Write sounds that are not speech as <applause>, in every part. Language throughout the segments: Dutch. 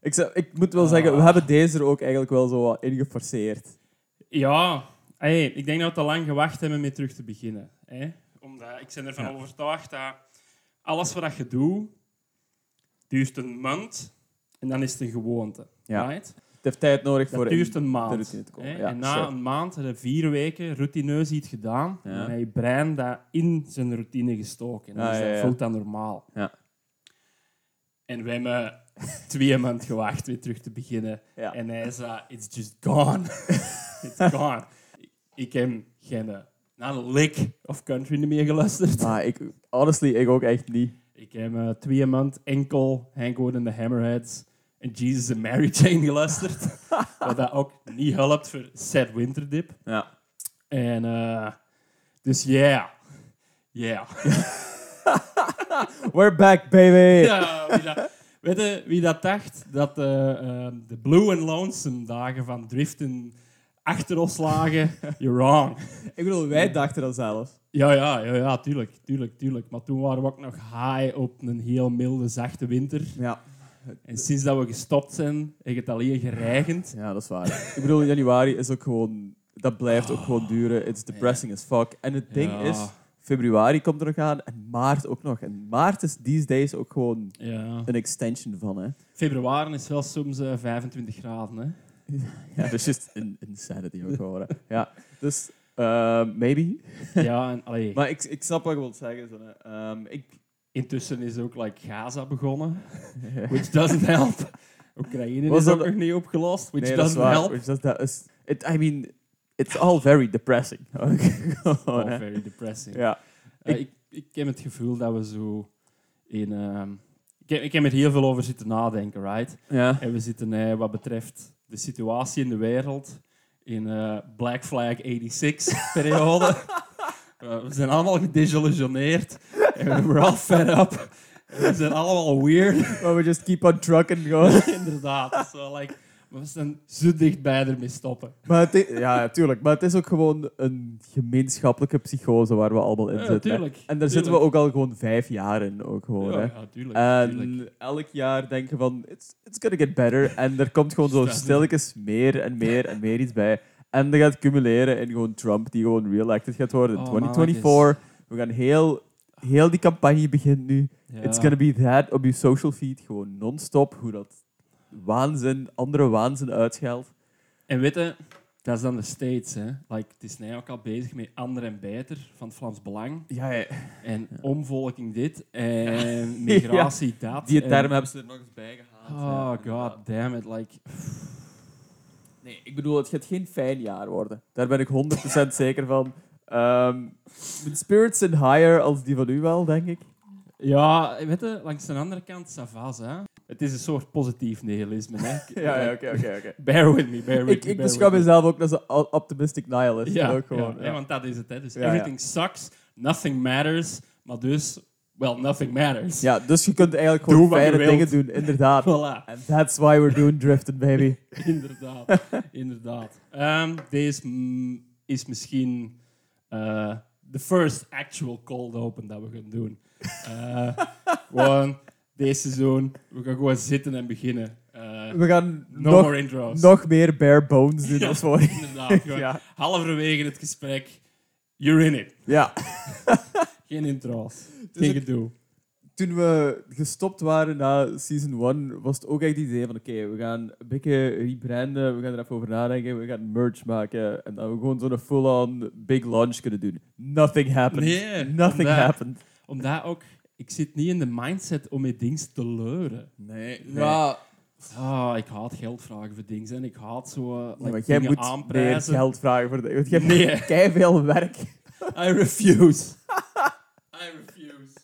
Ik, zou- ik moet wel zeggen, we Ah. hebben deze er ook eigenlijk wel zo wat in geforceerd. Ja, hey, ik denk dat we te lang gewacht hebben met terug te beginnen. Hè? Omdat ik ben ervan Ja. overtuigd dat alles wat je doet, duurt een maand en dan is het een gewoonte. Ja. Right? Het heeft tijd nodig Dat voor... duurt een maand. routine te komen. hè. Ja, en na sure. een maand, heb je vier weken routineus iets gedaan, Ja. en je brein dat in zijn routine gestoken. En dus dat voelt dan normaal. Ja. En we hebben twee maanden gewacht weer terug te beginnen. Ja. En hij zei, it's just gone. <laughs> it's gone. Ik heb geen eh, not a lick of country niet meer geluisterd. Maar ik, honestly, ik ook echt niet. Ik heb eh, twee maanden enkel Hank Wood and the Hammerheads en Jesus and Mary <laughs> Chain geluisterd. <laughs> wat dat ook niet helpt voor Sad Winterdip. Ja. En eh, dus yeah. Yeah. We're back, baby! ja, wie dat, weet je wie dat dacht? Dat eh, eh, de Blue and Lonesome dagen van driften achter ons lagen? <laughs> You're wrong. Ik bedoel, wij dachten dat zelfs. Ja, ja, ja, ja, tuurlijk, tuurlijk, tuurlijk. Maar toen waren we ook nog high op een heel milde, zachte winter. Ja. En sinds dat we gestopt zijn, heeft het alleen geregend. Ja, dat is waar. ik bedoel, januari is ook gewoon... Dat blijft ook gewoon duren. It's depressing as fuck. En het ding Ja. is, februari komt er nog aan en maart ook nog. En maart is these days ook gewoon Ja. een extension van, hè. Februari is wel soms eh, 25 graden, hè. <laughs> Ja, dat is just een insanity ook gewoon, hè. Ja, dus... eh, maybe. <laughs> Ja, en allee, Maar ik, ik snap wat je wilt zeggen. Zo, hè. Ehm, ik... intussen is ook like, Gaza begonnen, <laughs> which doesn't help. Oekraïne Was is dat- ook nog niet opgelost, which Nee, dat is doesn't waar. help. Which does- dat is, it, I mean, it's all very depressing. <laughs> Hè. very depressing. ja. Eh, ik, ik heb het gevoel dat we zo in... ehm, ik, heb, ik heb er heel veel over zitten nadenken, right? Ja. En we zitten eh, wat betreft de situatie in de wereld in eh, Black Flag 86-periode. <laughs> we zijn allemaal gedesillusioneerd. En we're all fed up. We zijn allemaal weird. Maar we just keep on trucking gewoon. <laughs> Inderdaad. So, like, we zijn zo dichtbij ermee stoppen. maar het i- ja, natuurlijk. Maar het is ook gewoon een gemeenschappelijke psychose waar we allemaal in Ja, zitten. tuurlijk. En daar zitten we ook al gewoon vijf jaar in. Ook gewoon, Ja, hè. ja, tuurlijk. tuurlijk. En elk jaar denken van, it's, it's gonna get better. En er komt gewoon zo stilletjes meer en meer en meer iets bij. En dat gaat cumuleren in gewoon Trump, die gewoon re-elected gaat worden in Oh, 2024. We gaan heel, heel die campagne begint nu. Ja. It's gonna be that op je social feed, gewoon non-stop. Hoe dat waanzin, andere waanzin uitscheldt. En weet je, dat is dan de States. Hè. Like, het is nu ook al bezig met ander en beter van het Vlaams Belang. Ja, ja. En omvolking dit. En <laughs> migratie dat. Die en- term hebben ze er nog eens bij gehaald. Oh god damn it. Like, Nee, ik bedoel, het gaat geen fijn jaar worden. Daar ben ik 100% <laughs> zeker van. Ehm mijn spirits zijn higher als die van u wel, denk ik. ja, weet je, langs de andere kant, savas, hè. Het is een soort positief nihilisme, hè. <laughs> Ja, ja, oké, oké, oké. <laughs> Bear with me, bear with Ik, me. ik beschouw mezelf ook als een optimistic nihilist. Ja, ook gewoon. ja, ja. want dat is het, hè. Dus Ja, ja. everything sucks, nothing matters, maar dus, well, nothing matters. Ja, dus je kunt eigenlijk Doe gewoon fijne dingen doen, inderdaad. <laughs> Voilà. And that's why we're doing drifting, baby. inderdaad, inderdaad. Ehm, deze mm, is misschien eh, de first actual cold open dat we gaan doen. Eh, gewoon deze seizoen, we gaan gewoon zitten en beginnen. Eh, We gaan no nog, more intros. nog meer bare bones doen <laughs> Ja. als voor. Inderdaad, <laughs> ja. halverwege het gesprek, you're in it. ja. <laughs> Geen intro's, Dus geen gedoe. Toen we gestopt waren na season 1, was het ook echt het idee van oké, we gaan een beetje rebranden, we gaan er even over nadenken, we gaan merch maken en dat we gewoon zo'n full-on big launch kunnen doen. Nothing happened. Nee, Nothing omdat- happened. Omdat ook, ik zit niet in de mindset om met dingen te leuren. Nee. Ja. Ah, ik haat geld vragen voor dingen. En ik haat zo uh, like, jij dingen moet meer aanprijzen. geld vragen voor de... Want je hebt Nee. kei veel werk. <laughs> I refuse. I refuse.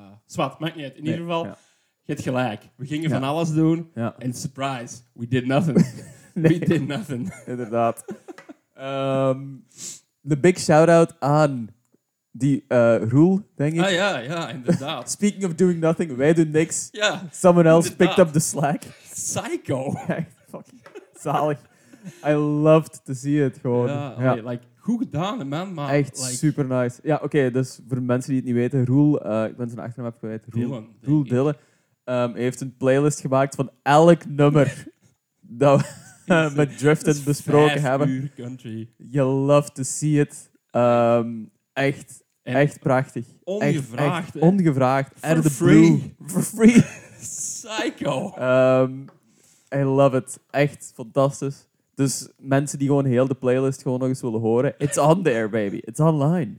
Uh, Zwat, maakt niet uit. In Nee, ieder geval, ja. je hebt gelijk. We gingen Ja. van alles doen. Ja. En surprise, we did nothing. <laughs> Nee. We did nothing. Inderdaad. Ehm, de big shout-out aan die eh Roel, denk ik. Ah ja, ja, inderdaad. <laughs> Speaking of doing nothing, wij doen niks. Ja, Someone else picked up the slack. psycho. <laughs> Echt fucking zalig. I loved to see it gewoon. Ja, Ja, allee, like, goed gedaan, man. Maar, Echt like, super nice. Ja, oké, dus voor mensen die het niet weten, Roel, eh, ik ben zijn achternaam even kwijt. Roel, Dylan, denk Roel ik. Dille. ehm, heeft een playlist gemaakt van elk nummer <laughs> dat we met Driften besproken Vijf hebben. uur country. You love to see it. Ehm, echt, En echt prachtig. ongevraagd, Echt, hè. echt ongevraagd. For the free. Blue. For free. <laughs> Psycho. Ehm, I love it. Echt fantastisch. Dus mensen die gewoon heel de playlist gewoon nog eens willen horen. It's on there, baby. It's online.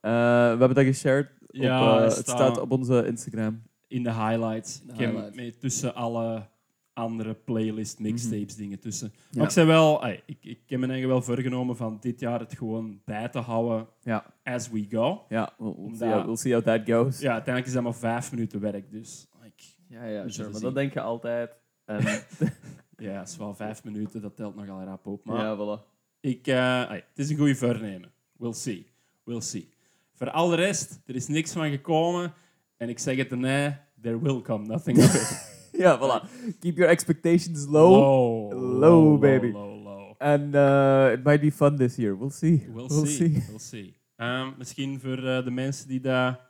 Eh, we hebben dat geshared. Op, Ja, eh, het staat- op onze Instagram. In de highlights. De ik heb highlights. mee tussen alle andere playlist mixtapes dingen tussen. Ja. Maar ik zei wel, ey, ik, ik heb me eigenlijk wel voorgenomen van dit jaar het gewoon bij te houden Ja, as we go. ja we'll, we'll, Omdat- see how, we'll see how that goes. Ja, uiteindelijk is dat maar vijf minuten werk, dus like, ja, ja sure, maar dat denk je altijd. En, <laughs> <laughs> ja, het is wel vijf minuten, dat telt nogal rap op. Maar ja, voilà. ik, eh, ey, het is een goede voornemen. We'll see. We'll see. Voor al de rest, er is niks van gekomen. En ik zeg het erna, there will come nothing of it. <laughs> <laughs> Ja, voilà. Keep your expectations low. Low, Low, baby. Low, low. And uh, it might be fun this year. We'll see. We'll, We'll see. see. We'll see. Ehm, misschien voor eh, de mensen die daar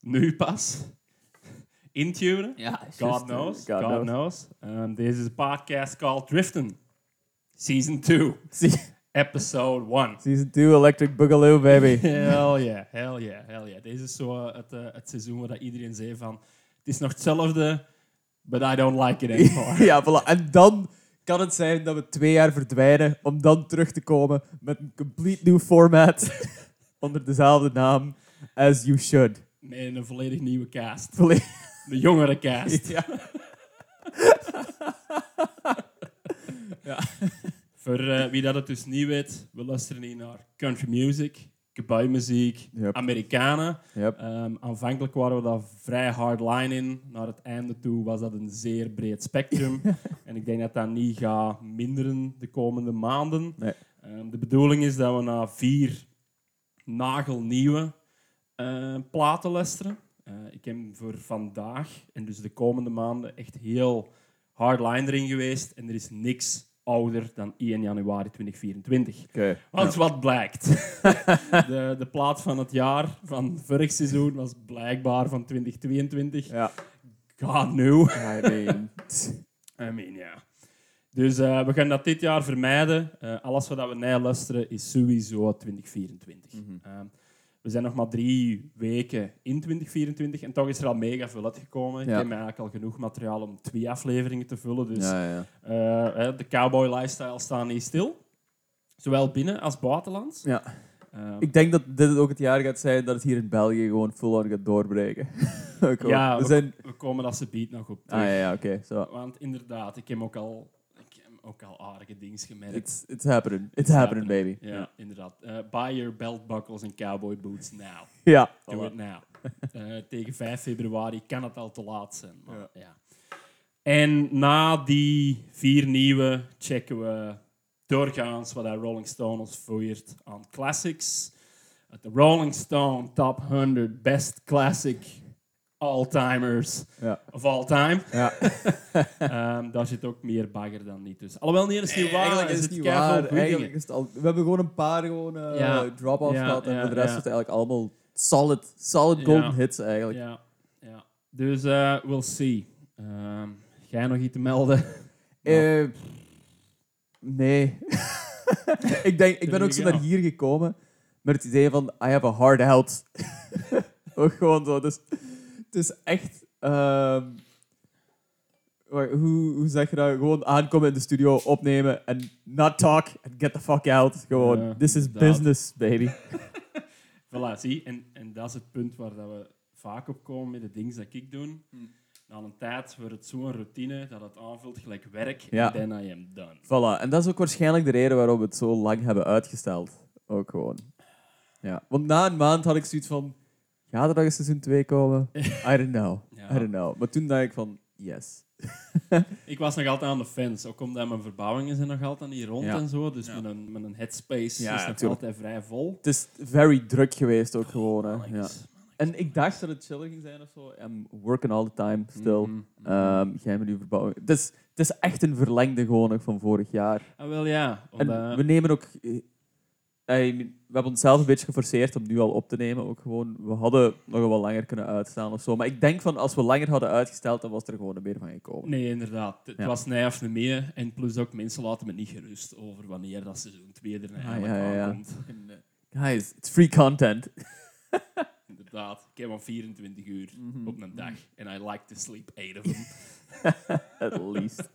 nu pas <laughs> intunen. Ja, God knows. God, knows. Um, deze is een podcast called Driften. Season 2. <laughs> See, Episode 1. season 2 Electric Boogaloo, baby. Hell yeah, hell yeah, hell yeah. Deze is zo eh, het, eh, het seizoen waar iedereen zei van... Het is nog hetzelfde, but I don't like it <laughs> anymore. ja, voilà. En dan kan het zijn dat we twee jaar verdwijnen om dan terug te komen met een complete new format <laughs> onder dezelfde naam as you should. Met een volledig nieuwe cast. Volle- <laughs> De jongere cast. ja. Voor eh, wie dat het dus niet weet, we luisteren hier naar country music, muziek, Yep. Amerikanen. Yep. Ehm, aanvankelijk waren we daar vrij hardline in. Naar het einde toe was dat een zeer breed spectrum. <laughs> en ik denk dat dat niet gaat minderen de komende maanden. Nee. Ehm, de bedoeling is dat we na vier nagelnieuwe eh, platen luisteren. Eh, ik heb voor vandaag en dus de komende maanden echt heel hardline erin geweest. En er is niks ouder dan 1 januari 2024. Oké. Want wat blijkt? <laughs> de, de plaat van het jaar van vorig seizoen was blijkbaar van 2022. Ja. God knew. I mean... <laughs> I mean, ja. Dus eh, we gaan dat dit jaar vermijden. Eh, alles wat we naar luisteren is sowieso 2024. Mhm. Ehm, we zijn nog maar drie weken in 2024 en toch is er al mega veel uitgekomen. Ik heb eigenlijk al genoeg materiaal om twee afleveringen te vullen. Dus ja, ja. eh, de cowboy lifestyle staat niet stil. Zowel binnen als buitenlands. ja. Ehm, Ik denk dat dit ook het jaar gaat zijn dat het hier in België gewoon full-on gaat doorbreken. <laughs> Ja, we we, zijn... we komen als ze beat nog op terug. Ah ja, ja oké. Want inderdaad, ik heb ook al, ook al aardige dingen gemerkt. It's, it's happening. It's, happening, baby. Ja, inderdaad. Eh, buy your belt buckles en cowboy boots now. <laughs> Ja. Do it now. Eh, tegen 5 februari kan het al te laat zijn. Maar, Ja. ja. En na die vier nieuwe checken we doorgaans wat Rolling Stone ons voert aan classics. De Rolling Stone Top 100 Best Classic All-Timers Ja. of All Time. Ja. <laughs> Ehm, daar zit ook meer bagger dan niet tussen. Alhoewel, niet is niet waar. Eigenlijk is het niet waar. Eigenlijk is het al, we hebben gewoon een paar gewoon, eh, Ja. drop-offs Ja, gehad. En de rest ja. is het eigenlijk allemaal solid, solid Ja. golden hits eigenlijk. Ja, ja. Dus eh we'll see. Ehm ga je nog iets te melden? <laughs> Eh, nee. <laughs> ik, denk, ik ben ook zo naar hier gekomen met het idee van I have a hard out. ook gewoon zo. Dus is echt... ehm, hoe, hoe zeg je dat? Gewoon aankomen in de studio, opnemen en not talk and get the fuck out. Gewoon, Ja, this is inderdaad. business, baby. <laughs> Voilà, zie. En, en dat is het punt waar dat we vaak op komen met de dingen dat ik doe. Na een tijd wordt het zo'n routine dat het aanvult gelijk werk. Ja. En then I am done. Voilà. En dat is ook waarschijnlijk de reden waarom we het zo lang hebben uitgesteld. Ook gewoon. Ja. Want na een maand had ik zoiets van... Gaat er nog een seizoen 2 komen? <laughs> I don't know. Ja. I don't know. Maar toen dacht ik van... Yes. <laughs> Ik was nog altijd aan de fence. Ook omdat mijn verbouwingen zijn nog altijd niet rond Ja. en zo. Dus Ja. met, een, met een headspace Ja, is nog altijd vrij vol. Het is very druk geweest ook gewoon. Hè. Ja. En ik dacht dat het chiller ging zijn of zo. I'm working all the time still. Mhm, mhm. Ehm, jij met uw verbouwing. Het is, het is echt een verlengde gewoon nog van vorig jaar. Ah, wel ja. En Omdat, we nemen ook... eh, we hebben onszelf een beetje geforceerd om nu al op te nemen. Ook gewoon, we hadden nog wel langer kunnen uitstellen of zo. Maar ik denk van als we langer hadden uitgesteld, dan was er gewoon meer van gekomen. Nee, inderdaad. Het Ja. was nee of meer. En plus ook, mensen laten me niet gerust over wanneer dat seizoen 2 er eigenlijk Ah, ja, ja, ja. aankomt. Guys, it's free content. <laughs> Inderdaad. Ik heb maar 24 uur Mhm. op een dag. En I like to sleep 8 of them. <laughs> At least.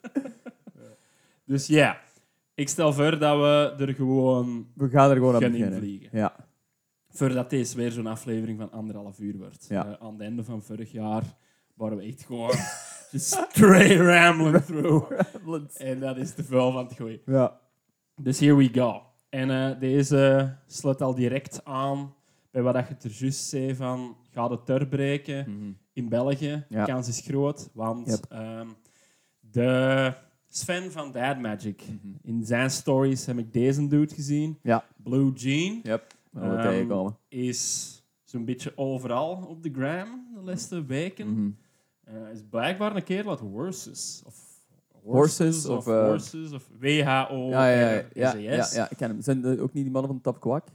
<laughs> dus ja, ik stel voor dat we er gewoon We gaan er gewoon aan gaan beginnen. invliegen. Ja. Voordat deze weer zo'n aflevering van anderhalf uur wordt. Ja. Eh, aan het einde van vorig jaar waren we echt gewoon <laughs> just straight rambling through. En dat is te veel van het gooien. ja. Dus here we go. En eh, deze sluit al direct aan bij wat dat je er juist zei van gaat het doorbreken Mhm. in België. Ja. De kans is groot, want Yep. ehm, de Sven van Dad Magic, in zijn stories heb ik deze dude gezien. Ja. Blue Jean Yep. Ehm, tegenkomen. is zo'n beetje overal op de gram de laatste weken. Mhm. Eh, is blijkbaar een keer wat horses. Of Horses, of, of eh, horses, of WHO. Ja, ja, ja, ja, ja, ja, ik ken hem. Zijn er ook niet die mannen van Top Kwak?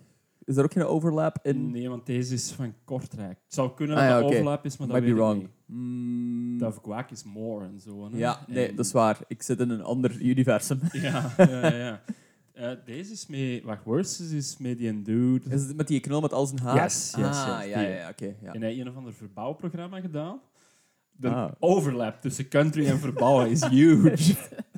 Is er ook geen overlap in? Nee, want deze is van Kortrijk. Het zou kunnen Ah, dat ja, er overlap is, maar dat Might be weet ik wrong. niet. Mm, Quack is more en zo. Hè? ja, nee, En- dat is waar. Ik zit in een ander universum. <laughs> Ja, ja, ja. Eh, deze is mee... Wacht, Horses is met die dude. Is het met die knol met al zijn haar? Yes, yes, ah, yes, ja, ja, ja, oké. ja. En hij heeft een of ander verbouwprogramma gedaan. De Ah. overlap tussen country en verbouwen is huge. <laughs>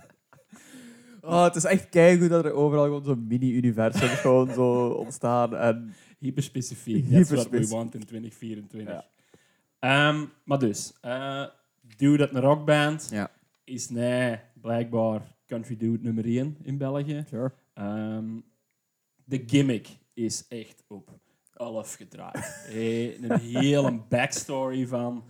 Oh, het is echt keigoed dat er overal gewoon zo'n mini-universum <laughs> gewoon zo ontstaan. En Hyperspecifiek. That's what we want in 2024. Ja. Ehm, maar dus, eh dude uit een rockband Ja. is nee, blijkbaar country dude nummer 1 in België. Sure. Ehm, de gimmick is echt op 11 gedraaid. Hey, <laughs> een hele backstory van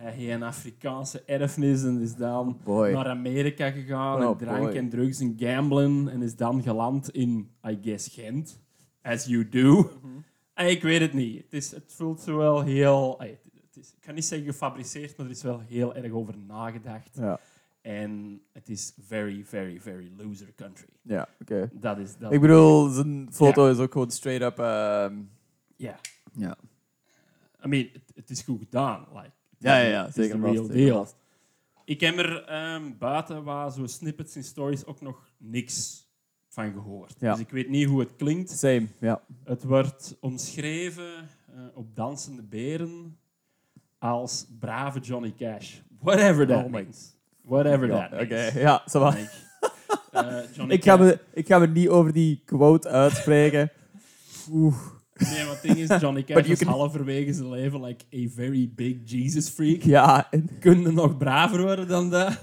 hij heeft een Afrikaanse erfenis en is dan Boy. naar Amerika gegaan Oh, en drank boy. en drugs en gamblen en is dan geland in, I guess, Gent. As you do. En ik weet het niet. Het, is, het voelt zo wel heel... ay, het is, ik kan niet zeggen gefabriceerd, maar er is wel heel erg over nagedacht. Ja, En het is very, very, very loser country. ja oké. Dat is... Dat, Ik bedoel, zijn foto is ook gewoon straight up... ehm, Ja. ja. I mean, het, is goed gedaan. Like, Ja, ja, ja, is zeker de vast, real zeker deal. vast. Ik heb er ehm, buiten waar zo snippets in stories ook nog niks van gehoord. Ja. Dus ik weet niet hoe het klinkt. Same, ja. Het wordt omschreven eh, op Dansende Beren als brave Johnny Cash. Whatever that Oh means. Whatever Ja, that Oké, means. ja, va. Like, eh, Johnny Ik ga, me, ik ga me niet over die quote uitspreken. <laughs> Oeh. Nee, maar het ding is, Johnny <laughs> Cash was can- halverwege zijn leven like a very big Jesus freak. Ja, in- Kun je nog braver worden dan dat?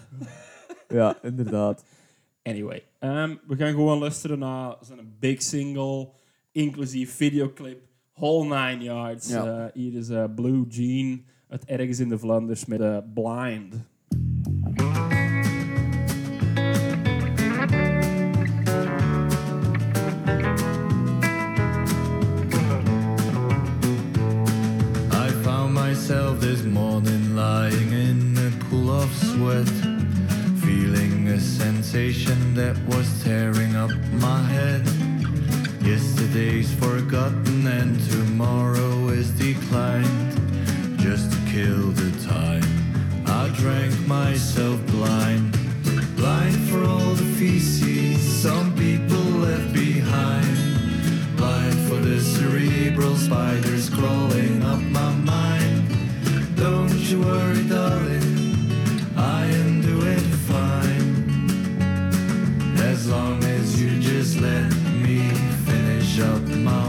ja, inderdaad. Anyway, ehm, we gaan gewoon luisteren naar zijn big single, inclusief videoclip, whole nine yards. Ja. Eh, hier is eh, Blue Jean uit ergens in de Vlaanders met eh, Blind. Sweat, feeling a sensation that was tearing up my head. Yesterday's forgotten and tomorrow is declined. Just to kill the time, I drank myself blind. Blind for all the feces some people left behind. Blind for the cerebral spiders crawling up my mind. Don't you worry, darling, let me finish up my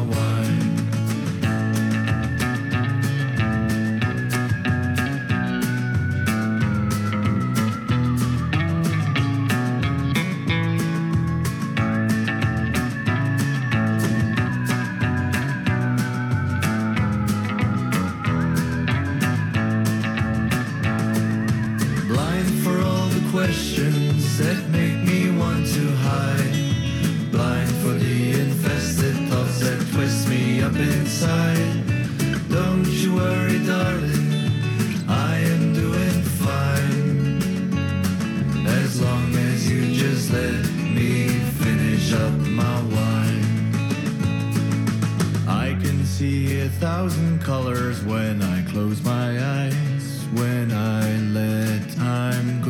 a thousand colors when I close my eyes, when I let time go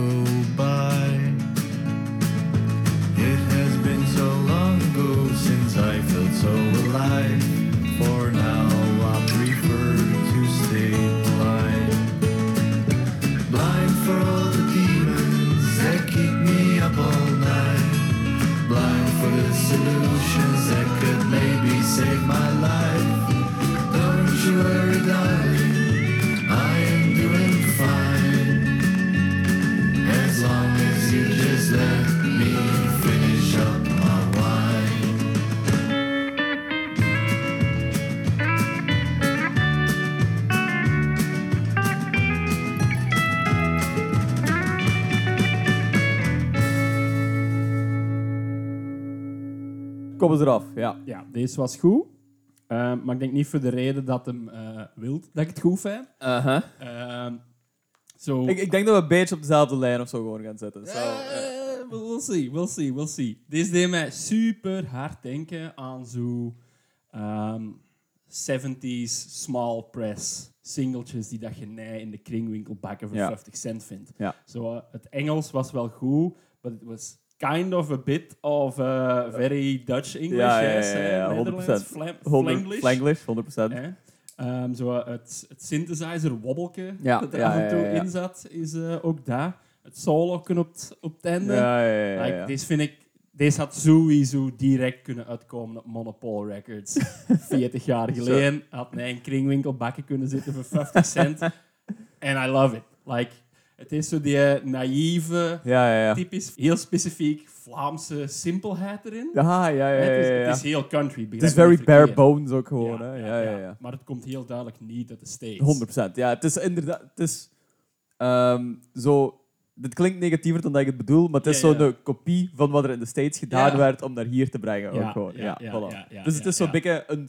Kom eens eraf, ja. Ja, deze was goed. Eh, maar ik denk niet voor de reden dat hem eh wilt dat ik het goed vind. Uh-huh. Ehm, zo... Ik, ik denk dat we een beetje op dezelfde lijn of zo gewoon gaan zitten. Zo. Eh, we'll see, we'll see, we'll see. Deze deed mij super hard denken aan zo ehm, 70s small press singeltjes die dat je nee in de kringwinkel bakken voor Ja. 50 cent vindt. Ja. Zo, eh, het Engels was wel goed, but it was kind of a bit of uh, very Dutch English. Ja, ja, yes, ja, eh, ja, 100%. Netherlands, Flam- 100, Flanglish. Flanglish, 100%. Hè? Ehm, zo, eh, het, het synthesizer wobbelke Ja, dat er af en toe in zat, is eh, ook daar. Het solo op, op het einde. Ja, ja, ja. Deze vind ik... Deze had sowieso direct kunnen uitkomen op Monopol Records. <laughs> 40 jaar geleden had mij een kringwinkel bakken kunnen zitten voor 50 cent. <laughs> And I love it. Like, het is zo die eh, naïeve, Ja, ja, ja. typisch, heel specifiek Vlaamse simpelheid erin. Ja, ja, ja, het, is, het heel country. Het is very bare bones ook gewoon, hè. Ja, ja, ja. Maar het komt heel duidelijk niet uit de States. 100%. Ja, het is inderdaad... Het is ehm, zo... Dit klinkt negatiever dan dat ik het bedoel, maar het is Ja, zo ja. een kopie van wat er in de States gedaan werd om naar hier te brengen. Ook gewoon. ja, Ja, ja, voilà. dus het is zo'n beetje een,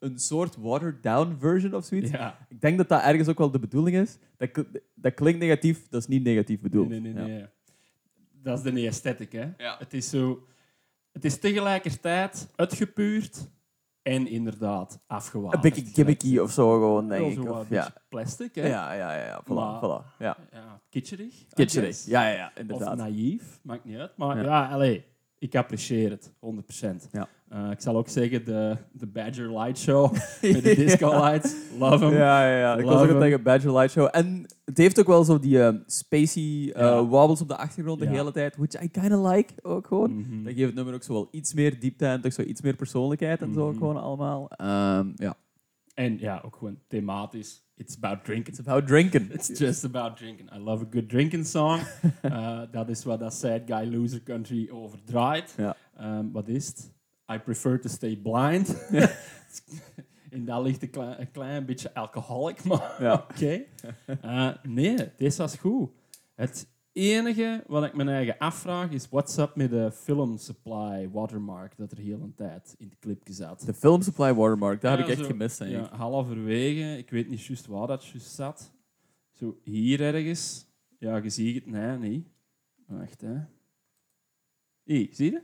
een soort watered-down version of zoiets. Ja. Ik denk dat dat ergens ook wel de bedoeling is. Dat, kl- dat klinkt negatief, dat is niet negatief bedoeld. Nee, nee, nee. Ja. nee. Dat is de aesthetic, hè. Ja. Het is zo... Het is tegelijkertijd uitgepuurd en inderdaad Een afgewaard. beetje gimmicky of zo gewoon, denk ik. Zo wat Of, een ja. plastic, hè. Ja, ja, ja, ja. Voilà, Maar- voilà. Ja. Ja, kitscherig. Kitscherig. Ja, ja, ja, Of inderdaad. naïef, maakt niet uit. Maar Ja. ja, allee, ik apprecieer het, 100%. Ja. Eh, ik zal ook zeggen, de, de Badger Light Show <laughs> met de disco lights, love hem. Ja, ja, ja. Ik was ook denken, Badger Light Show. En het heeft ook wel zo die eh, spacey Ja. wobbles op de achtergrond de hele tijd, which I kind of like ook gewoon. Mhm. Dat geeft het nummer ook zo wel iets meer diepte en toch zo iets meer persoonlijkheid en zo Mhm. gewoon allemaal. Ehm, ja. En ja, ook gewoon thematisch. It's about drinking. It's about drinking. It's just about drinking. I love a good drinking song. <laughs> Dat is wat dat Sad Guy Loser Country overdraait. Ja. Ehm, wat is het? I prefer to stay blind. <laughs> In dat ligt een klein, een klein beetje alcoholic, <laughs> maar Ja. oké. Eh, nee, dit was goed. Het enige wat ik mijn eigen afvraag is: what's up met de film supply watermark dat er heel een tijd in het clipje zat? De film Supply Watermark, dat heb ik echt zo, gemist. Ja, halverwege. Ik weet niet juist waar dat juist zat. Zo hier ergens. Ja, je ziet het nee, niet. Wacht, hè. Hier, zie je?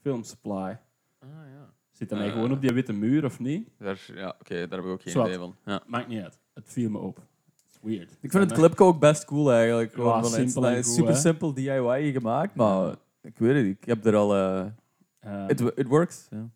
Film supply. Ah, ja. Zit dan hij Eh. gewoon op die witte muur of niet? Daar, ja, oké, daar heb ik ook geen Zwart. idee van. Ja. Maakt niet uit. Het viel me op. Weird. Ik vind het clipje ook best cool eigenlijk. Ja, Gewoon van, het is simpel en super hè. simpel DIY gemaakt, maar Ja. ik weet het niet. Ik heb er al... eh Ehm, it, it works. Ja.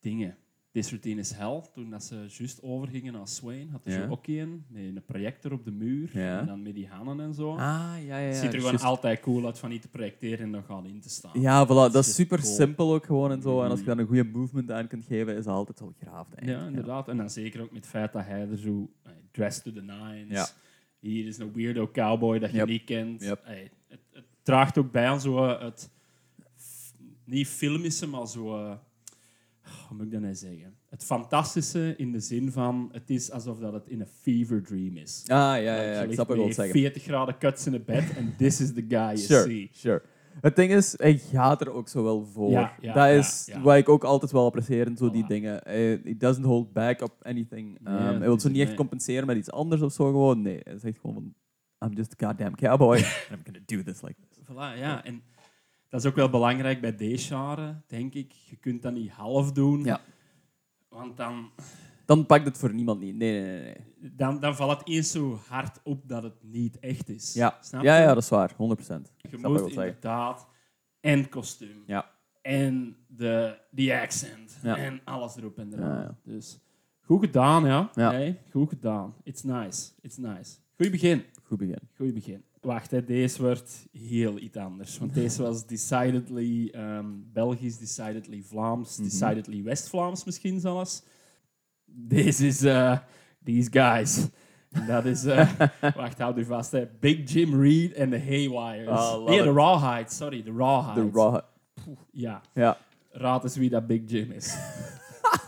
dingen. This Routine is Hell, toen dat ze juist overgingen naar Swain, had er Ja. zo ook een met een projector op de muur. Ja. En dan met die hannen en zo. Ah, ja, ja, ja. het ziet er gewoon altijd cool uit van niet te projecteren en dan gaan in te staan. Ja, voilà, dat is is super cool. simpel ook gewoon en zo. En als je Mhm. dan een goede movement aan kunt geven, is dat altijd wel graaf. Ja, inderdaad. En dan zeker ook met het feit dat hij er zo eh, dressed to the nines. Hier is een weirdo cowboy dat je Yep. niet kent. Yep. Eh, het, het draagt ook bij aan zo eh, het niet filmische, maar zo. Hoe moet ik dat nou zeggen? Het fantastische in de zin van het is alsof dat het in een fever dream is. Ah, ja, ja, ja, ik snap wat je zeggen. 40 graden cuts in het bed en this is the guy you Sure, see. sure. Het ding is, hij gaat er ook zo wel voor. Ja, ja, dat is ja. wat ik ook altijd wel apprecieer in zo die Voilà. dingen. Hij he doesn't hold back op anything. Nee, Um, dat hij wil zo niet echt nee. compenseren met iets anders of zo gewoon. Nee, hij zegt gewoon van, I'm just a goddamn cowboy <laughs> and I'm gonna do this like this. Voilà, ja. En dat is ook wel belangrijk bij deze jaren, denk ik. Je kunt dat niet half doen. Ja. Want dan... Dan pakt het voor niemand niet. Nee, nee, nee. nee. Dan, dan valt het eens zo hard op dat het niet echt is. Ja. Snap Ja, je? ja, dat is waar. 100%. Je snap moet inderdaad en kostuum Ja. en de, die accent Ja. en alles erop en eraan. Ja, ja. Dus goed gedaan, ja. Ja. Hey, goed gedaan. It's nice. It's nice. Goed begin. Goed begin. Goed begin. Wacht, hè, deze wordt heel iets anders. Want deze was decidedly ehm, Belgisch, decidedly Vlaams, Mhm. decidedly West-Vlaams misschien zelfs. Deze is eh, These Guys. En dat is, eh, <laughs> wacht, houd u vast, hè. Big Jim Reed en de Haywires. Oh, nee, de it. Rawhides, sorry, de Rawhides. De raw... Ja, Ja. raad eens wie dat Big Jim is. <laughs>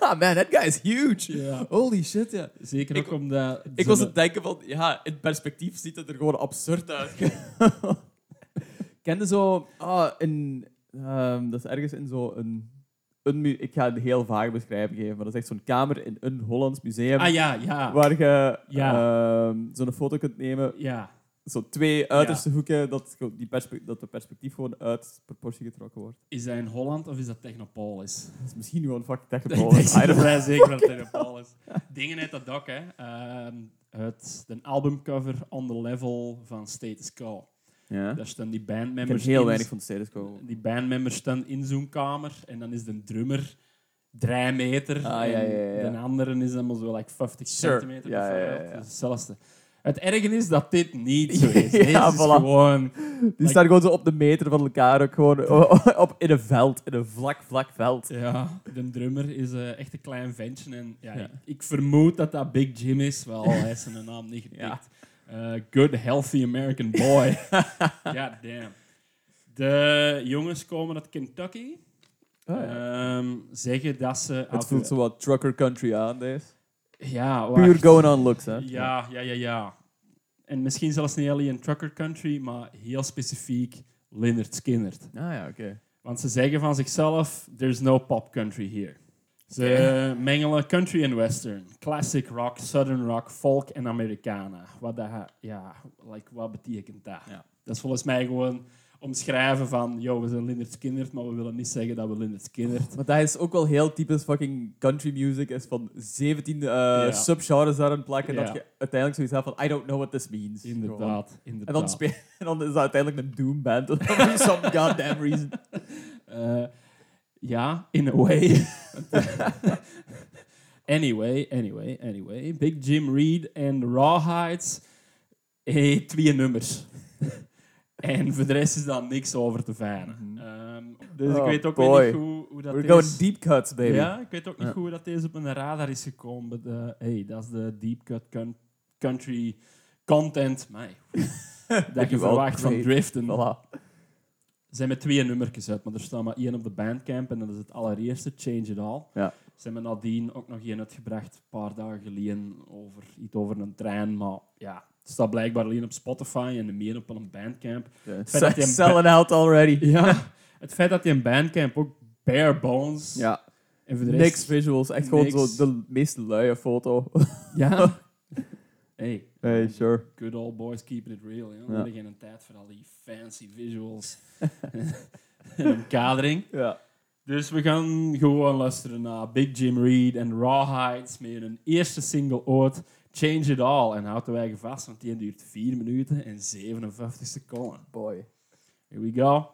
Ah, <laughs> man, that guy is huge. Ja. Holy shit, ja. Zeker Ik- ook omdat... Ik was aan het denken van, ja, in perspectief ziet het er gewoon absurd uit. <laughs> Kende zo, ah, in, ehm, dat is ergens in zo een, een ik ga een heel vaag beschrijving geven, maar dat is echt zo'n kamer in een Hollands museum, Ah ja, ja. waar je Ja. ehm, zo'n foto kunt nemen, Ja, zo twee uiterste hoeken, dat, die dat de perspectief gewoon uit proportie getrokken wordt. is dat in Holland of is dat Technopolis? Dat is misschien gewoon fucking <laughs> Ik technical. denk I don't know. vrij zeker dat het Technopolis Dingen uit dat doc, hè. Ehm, het, de albumcover On The Level van Status Quo. Ja. Daar staan die Ik bandmembers heel in. weinig van status quo. Die bandmembers staan in zo'n kamer en dan is de drummer drie meter Ah, ja, en ja, ja. de andere is maar zo like 50 Sure. centimeter. Ja, ja, ja, ja. Dat is hetzelfde. Het erge is dat dit niet zo <laughs> is. Ja, is voilà. gewoon... Die staan gewoon zo op de meter van elkaar, ook gewoon <laughs> op, in een veld, in een vlak, vlak veld. Ja, de drummer is eh, echt een klein ventje. En ja, Ja. Ik, ik vermoed dat dat Big Jim is. Wel, hij is zijn naam niet getikt. <laughs> Ja. Eh, good, healthy American boy. God damn. De jongens komen uit Kentucky. Ehm, zeggen dat ze... Oh, Het voelt zo wat trucker country aan, deze. Ja, Puur going on looks, hè? Ja, ja, ja, ja. En misschien zelfs niet alleen in trucker country, maar heel specifiek Lynyrd Skynyrd. Ah ja, oké. Want ze zeggen van zichzelf, there's no pop country here. Ze mengelen country en western, classic rock, southern rock, folk en Americana. Wat, dat, ja, like, wat betekent dat? Ja. Dat is volgens mij gewoon omschrijven van, yo, we zijn Lynyrd Skynyrd, maar we willen niet zeggen dat we Lynyrd Skynyrd... Maar dat is ook wel heel typisch fucking country music. Is van 17 eh, subgenres daarin plakken. Ja. Dat je uiteindelijk zoiets hebt van, I don't know what this means. Gewoon. Inderdaad, En inderdaad. dan, speel, <laughs> en dan is dat uiteindelijk een doom band. <laughs> For some goddamn reason. <laughs> Eh, ja, in a way. anyway, anyway, anyway. Big Jim Reed en Rawhides. Hey, twee nummers. En voor de rest is daar niks over te fijnen. Ehm, dus ik Oh, weet ook boy. niet hoe, hoe dat We're is. going deep cuts, baby. Ja, ik weet ook niet Ja. hoe dat deze op mijn radar is gekomen. but, eh, hey, dat is de deep cut coun- country content. Mij. <laughs> dat je verwacht van driften. Voilà. Ze zijn met twee nummertjes uit, maar er staat maar één op de bandcamp en dat is het allereerste, Change It All. Ja. Ze hebben nadien ook nog één uitgebracht, een paar dagen geleden, over iets over een trein. Maar ja, het staat blijkbaar alleen op Spotify en de meer op een bandcamp. Feit dat <laughs> een Selling out already. <laughs> Ja, het feit dat die een bandcamp ook bare bones Ja. en voor de rest... Niks visuals. Echt gewoon zo de meest luie foto. <laughs> Ja. hey, hey, sure. good old boys keeping it real. Ja. We hebben geen tijd voor al die fancy visuals en een kadering. Ja. Dus we gaan gewoon luisteren naar Big Jim Reed en Rawhides met hun eerste single ooit, Change It All. En houd de vast, want die duurt 4 minuten en 57 seconden. Boy. Here we go.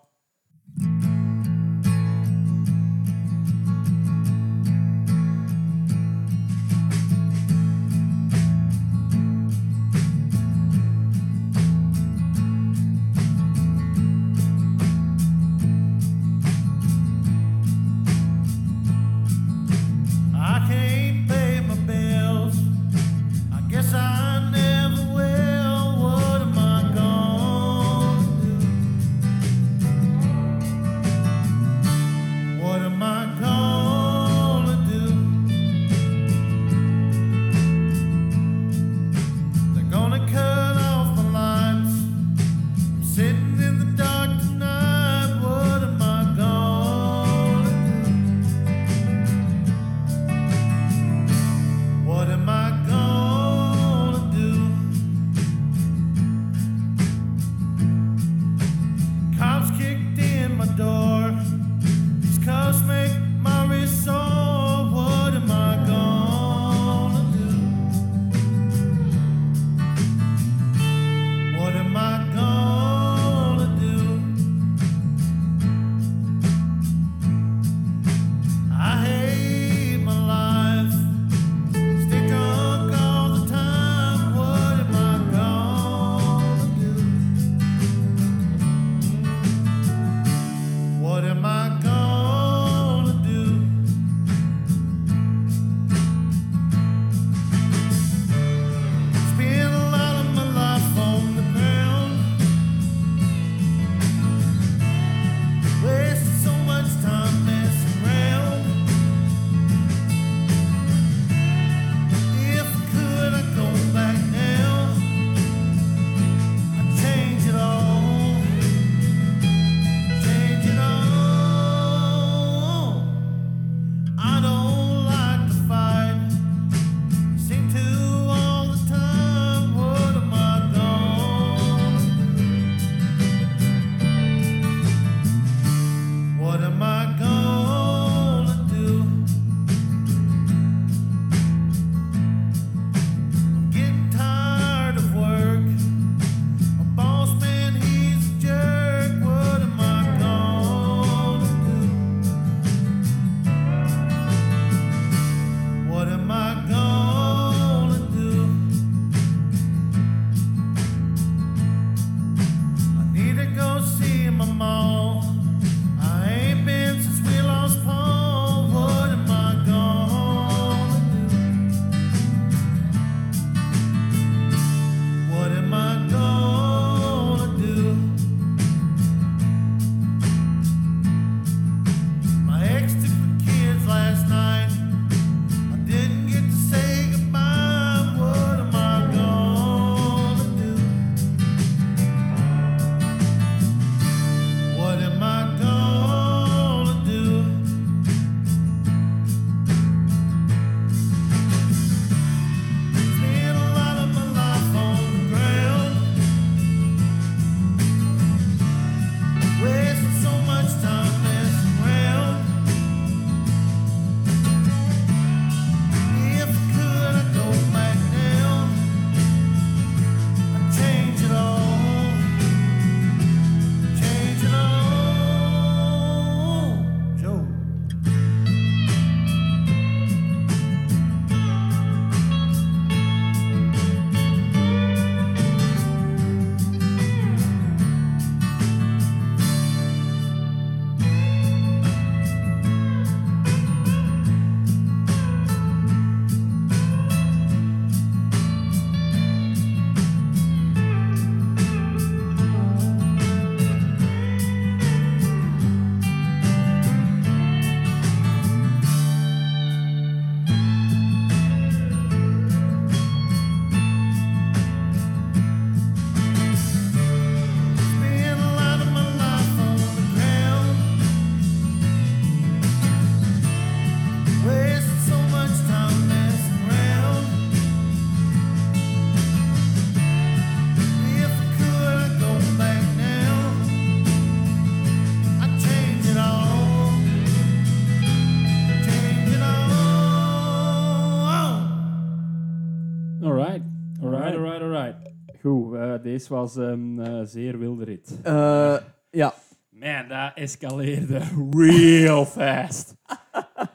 Was een eh, zeer wilde rit. Eh, ja. Man, dat escaleerde real fast. <laughs>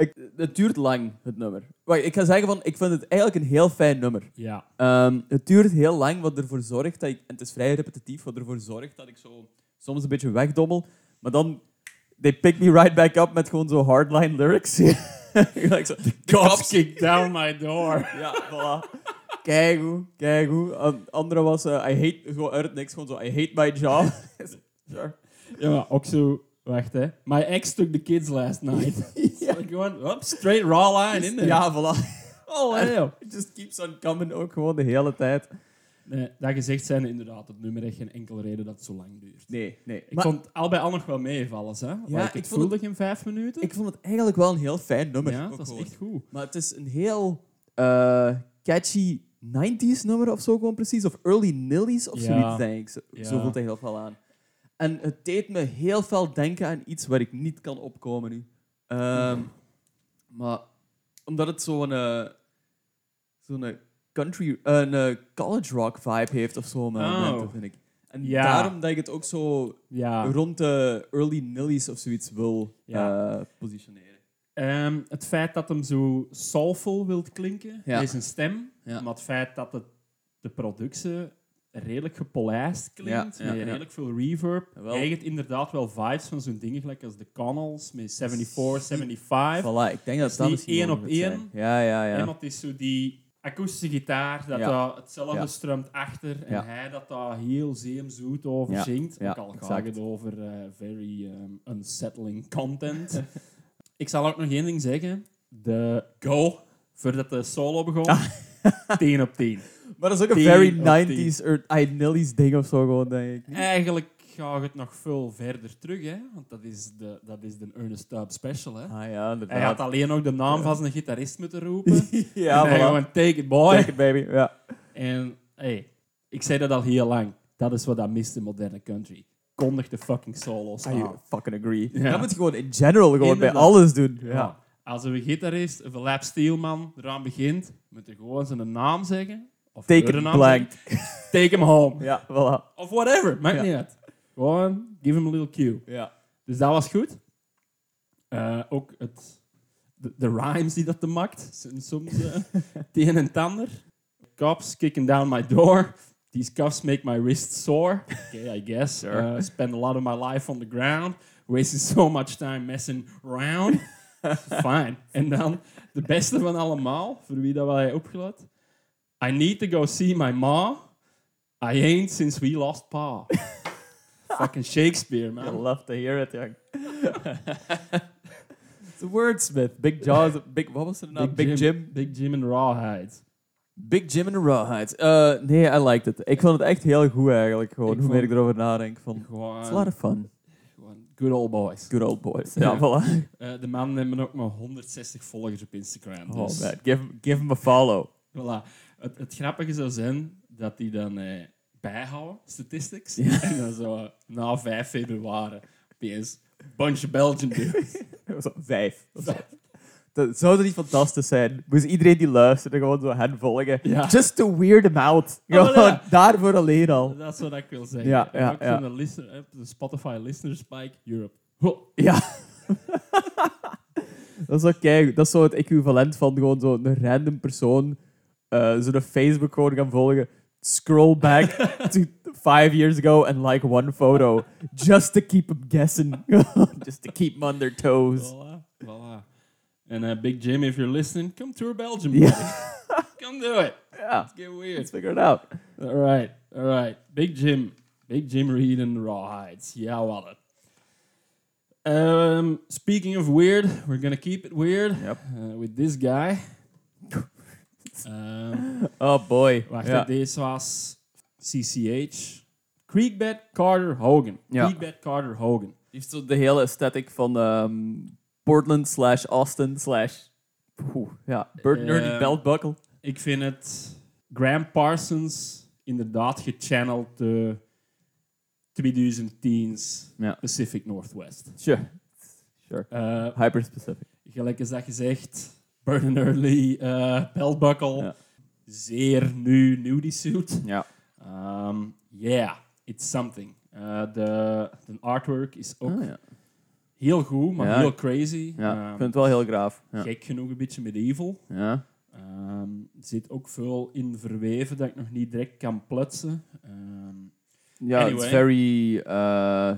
Ik, het duurt lang, het nummer. Wacht, ik ga zeggen van, ik vind het eigenlijk een heel fijn nummer. Ja. Ehm, het duurt heel lang, wat ervoor zorgt dat ik... En het is vrij repetitief, wat ervoor zorgt dat ik zo soms een beetje wegdommel. Maar dan... They pick me right back up met gewoon zo hardline lyrics. <laughs> Gelijk zo, Cops kicked down my door. <laughs> Ja, voilà. Kijk hoe, kijk hoe. An- andere was, eh, I hate, gewoon uit het niks, gewoon zo, I hate my job. <laughs> sure. Ja, maar ook zo... Wacht, hè. My ex took the kids last night. <laughs> ja. Gewoon, up, straight raw line in there. Ja, voilà. Oh, hell. <laughs> It just keeps on coming, ook gewoon de hele tijd. Nee, dat gezegd zijn, inderdaad, het nummer heeft geen enkele reden dat het zo lang duurt. Nee, nee. Ik Maar vond allebei al nog wel meevallen, hè? Ja, ik, ik het vond voelde geen vijf minuten. ik vond het eigenlijk wel een heel fijn nummer. ja, dat was echt goed. Maar het is een heel eh, catchy 90s nummer of zo gewoon precies. Of early nillies of zoiets, denk ik. Zo, voelt hij heel veel aan. En het deed me heel veel denken aan iets waar ik niet kan opkomen nu. Ehm, maar omdat het zo'n eh, zo'n country, een eh, college rock vibe heeft of zo, met Oh. vind ik. En Ja. daarom dat ik het ook zo Ja. rond de early nillies of zoiets wil Ja. eh, positioneren. Ehm, het feit dat hem zo soulful wilt klinken, Ja. is een stem. Ja. Maar het feit dat het, de productie redelijk gepolijst klinkt, Ja, met redelijk veel reverb, Jawel. krijg je het inderdaad wel vibes van zo'n dingen gelijk als de Connells met 74, 75. Voilà, ik denk dat is dat misschien één op één. Ja, ja, ja. En dat is zo die akoestische gitaar, dat daar hetzelfde strumt achter. En hij dat daar heel zeemzoet over zingt. Ook al gaat het over eh, very um, unsettling content. <laughs> ik zal ook nog één ding zeggen. De go, voordat de solo begon, <laughs> 10 op 10. Maar dat is ook een very op 90s or I Nillies ding of zo gewoon, denk ik. Eigenlijk gaat het nog veel verder terug, hè? want dat is de, dat is de Ernest Tubb special. Hè? Ah ja, Hij had alleen nog de naam van zijn gitarist moeten roepen. <laughs> ja, en hij voilà. gewoon, take it boy. Take it, baby. Ja. En hey, ik zei dat al heel lang. Dat is wat dat mist in moderne country. Kondig de fucking solos I aan. fucking agree. Ja. Dat moet je gewoon in general gewoon bij alles doen. Ja. Ja. Als een gitarist, of een lap steelman, eraan begint, moet hij gewoon zijn naam zeggen. Of Take it blank. zeggen. <laughs> Take him home. Ja, voilà. Of whatever, maakt niet uit. Gewoon, give him a little cue. Ja. Dus dat was goed. Eh, ook het, de, de rhymes die dat te maakt, zijn soms <laughs> het een en het ander. Cops kicking down my door. These cuffs make my wrists sore. Okay, I guess. Sure. Uh, spend a lot of my life on the ground. Wasting <laughs> so much time messing around. <laughs> Fine. En dan de beste van allemaal, voor wie dat wij opgelet. I need to go see my ma. I ain't since we lost pa. <laughs> Fucking Shakespeare, man. I love to hear it, young. It's a wordsmith. Big Jaws. Big, wat was het nou? Big, Jim. Big Jim en Rawhide. Big Jim and the Rawhides. Uh, nee, I liked it. Ik vond het echt heel goed eigenlijk. Gewoon, Ik hoe meer ik erover nadenk. Van, it's a Gewoon, lot of fun. gewoon good old boys. Good old boys. Ja. Voilà. Eh, de man hebben ook maar 160 volgers op Instagram. Oh Dus, man, give, give him a follow. voilà. het, het grappige zou zijn dat die dan eh, bijhouden, statistics. Ja. En dan zo eh, na 5 februari opeens bunch of Belgian dudes. <laughs> Zo, Vijf. Dat zou dat niet fantastisch zijn? Moest iedereen die luisterde gewoon zo hen volgen? Ja. Just to weird them out. Oh, Gewoon ja. daarvoor alleen al. Dat is wat ik wil zeggen. Ja, ja, ja. listener, Spotify listener spike Europe. Ho. Ja. <laughs> dat is oké. Dat is zo het equivalent van gewoon zo een random persoon eh zo'n Facebook gewoon gaan volgen. Scroll back <laughs> to five years ago and like one photo. Just to keep them guessing. <laughs> Just to keep them on their toes. Voilà, voilà. En eh, Big Jim, if you're listening, come tour Belgium. Buddy. <laughs> come do it. Ja. Let's get weird. Let's figure it out. All right, all right. Big Jim. Big Jim Reed and the Rawhides. Ja, wat het. Um, speaking of weird, we're gonna keep it weird Yep. uh, with this guy. <laughs> um, Oh boy. wacht, Ja. deze was CCH. Creekbed Carter Hogan. Ja. Creekbed Carter Hogan. Die heeft zo de hele aesthetic van ehm, Portland slash Austin slash... Oeh, ja, Burt Nerdy Ehm, belt buckle. Ik vind het Graham Parsons inderdaad gechanneld de 2010s Ja. Pacific Northwest. Sure. Sure. Uh, Hyper specific. gelijk is dat gezegd, Burn Early, uh, Ja. zeer nu nudie suit. Ja. Um, yeah, it's something. Uh, de, de artwork is ook Ah, ja. Heel goed, maar Ja. heel crazy. ja, ik vind het wel heel graaf. Ja. Gek genoeg een beetje medieval. Ja. Ehm, er zit ook veel in verweven dat ik nog niet direct kan plutsen. Ehm, Ja, Anyway. it's very uh,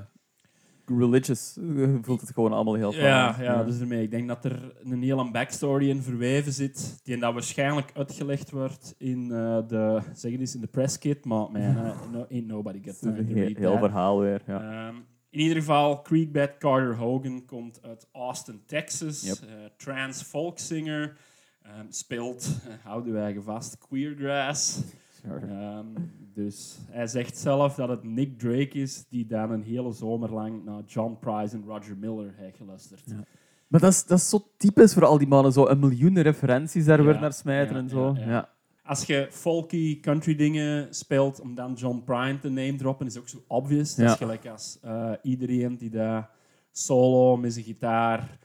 religious. Je <laughs> voelt het gewoon allemaal heel ja, ja, dus ermee. Ik denk dat er een hele backstory in verweven zit, die dat waarschijnlijk uitgelegd wordt in eh, de, zeg het eens, in de press kit, maar man, eh, no, ain't nobody time een to <laughs> read heel that. verhaal weer. Ja. Ehm, in ieder geval, Creekbed Carter Hogan komt uit Austin, Texas. Yep. Eh, trans folkzanger. Ehm, speelt, eh, houden wij vast, queergrass. Ehm, dus hij zegt zelf dat het Nick Drake is die dan een hele zomer lang naar John Price en Roger Miller heeft geluisterd. Ja. Maar dat is, dat is zo typisch voor al die mannen. Zo een miljoen referenties daar Ja, weer naar smijten ja, en zo. ja. Als je folky country dingen speelt om dan John Prine te name droppen, is ook zo obvious. Dat is gelijk als eh, iedereen die daar solo met zijn gitaar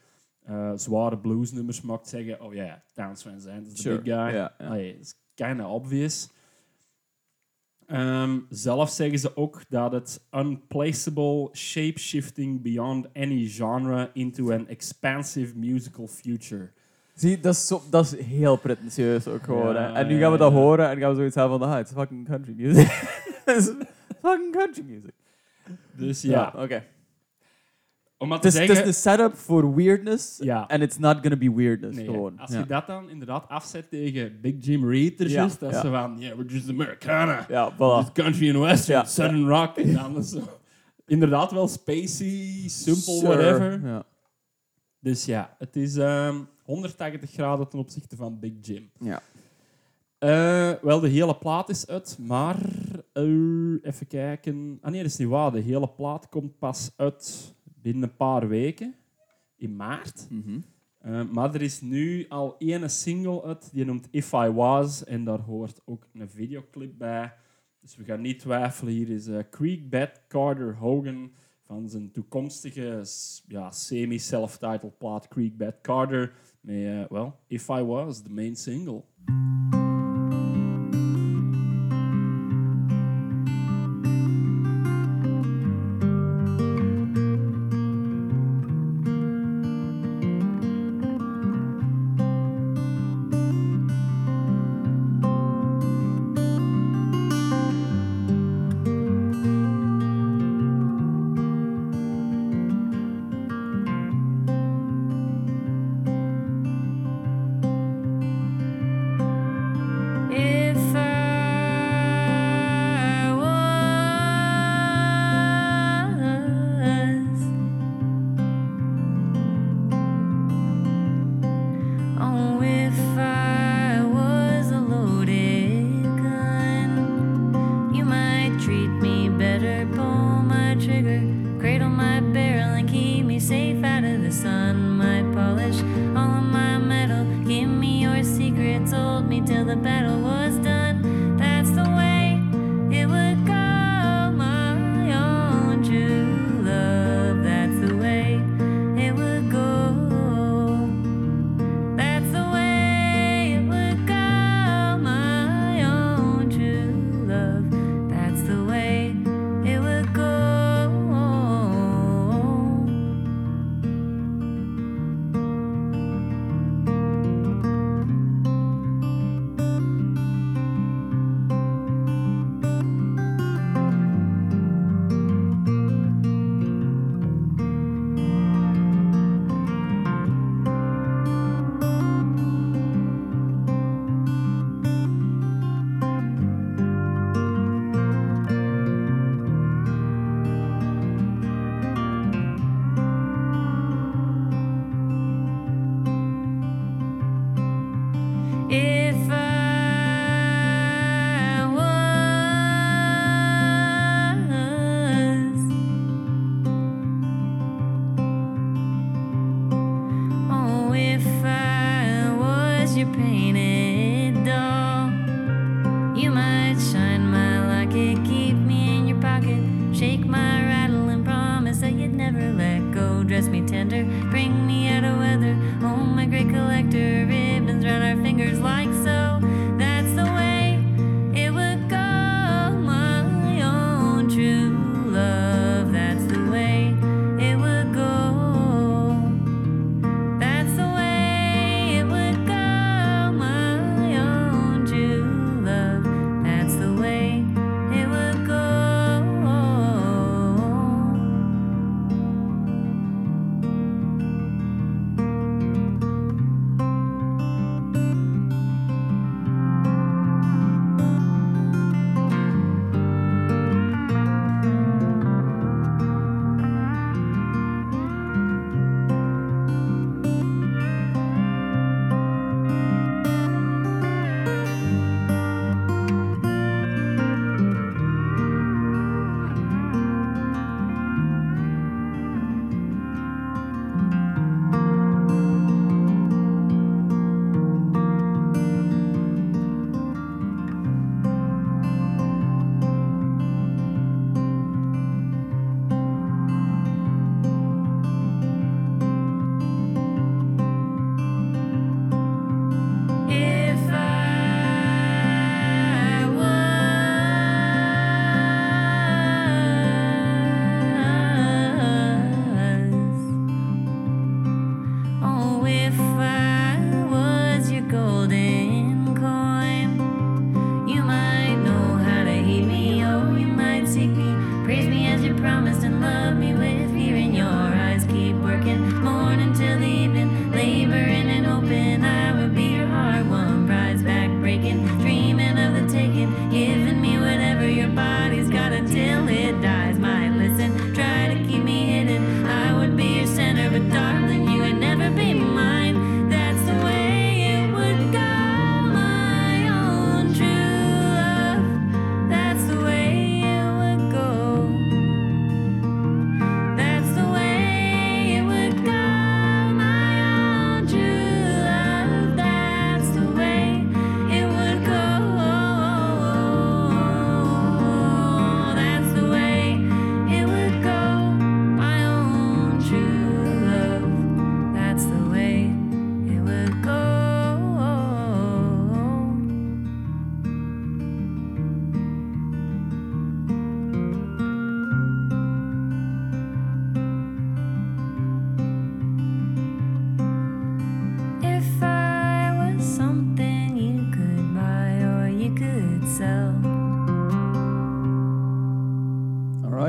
eh, zware bluesnummers maakt, zeggen: Oh ja, yeah, Towns Van Zandt is de Sure. big guy. Ja, ja. Allee, dat is kind of obvious. Ehm, zelf zeggen ze ook dat het unplaceable shape-shifting beyond any genre into an expansive musical future. Zie, dat is, zo, dat is heel pretentieus ook gewoon. Ja, hè. En nu gaan we dat ja, ja. horen en gaan we zoiets hebben van, ah, het is fucking country music. <laughs> Het is fucking country music. Dus ja, oké. om maar Het te is, het zeggen... is een setup voor weirdness. Ja. En it's not gonna be weirdness. Nee, gewoon. als ja. je dat dan inderdaad afzet tegen Big Jim Reed, er Ja, juist, dat ja. zo van, yeah, we're just Americana. Ja, Just voilà. country and western, Ja, southern rock. En dan is zo, inderdaad wel spacey, simple, Sure. whatever. Ja. Dus ja, het is ehm 180 graden ten opzichte van Big Jim. Ja. Eh, wel, de hele plaat is uit, maar eh, even kijken. Ah nee, dat is niet waar. De hele plaat komt pas uit binnen een paar weken, in maart. Mhm. Eh, maar er is nu al één single uit, die noemt If I Was, en daar hoort ook een videoclip bij. Dus we gaan niet twijfelen. Hier is eh Creekbed Carter Hogan van zijn toekomstige ja, semi-self-titled plaat Creekbed Carter. Met, eh, well, If I Was, de main single.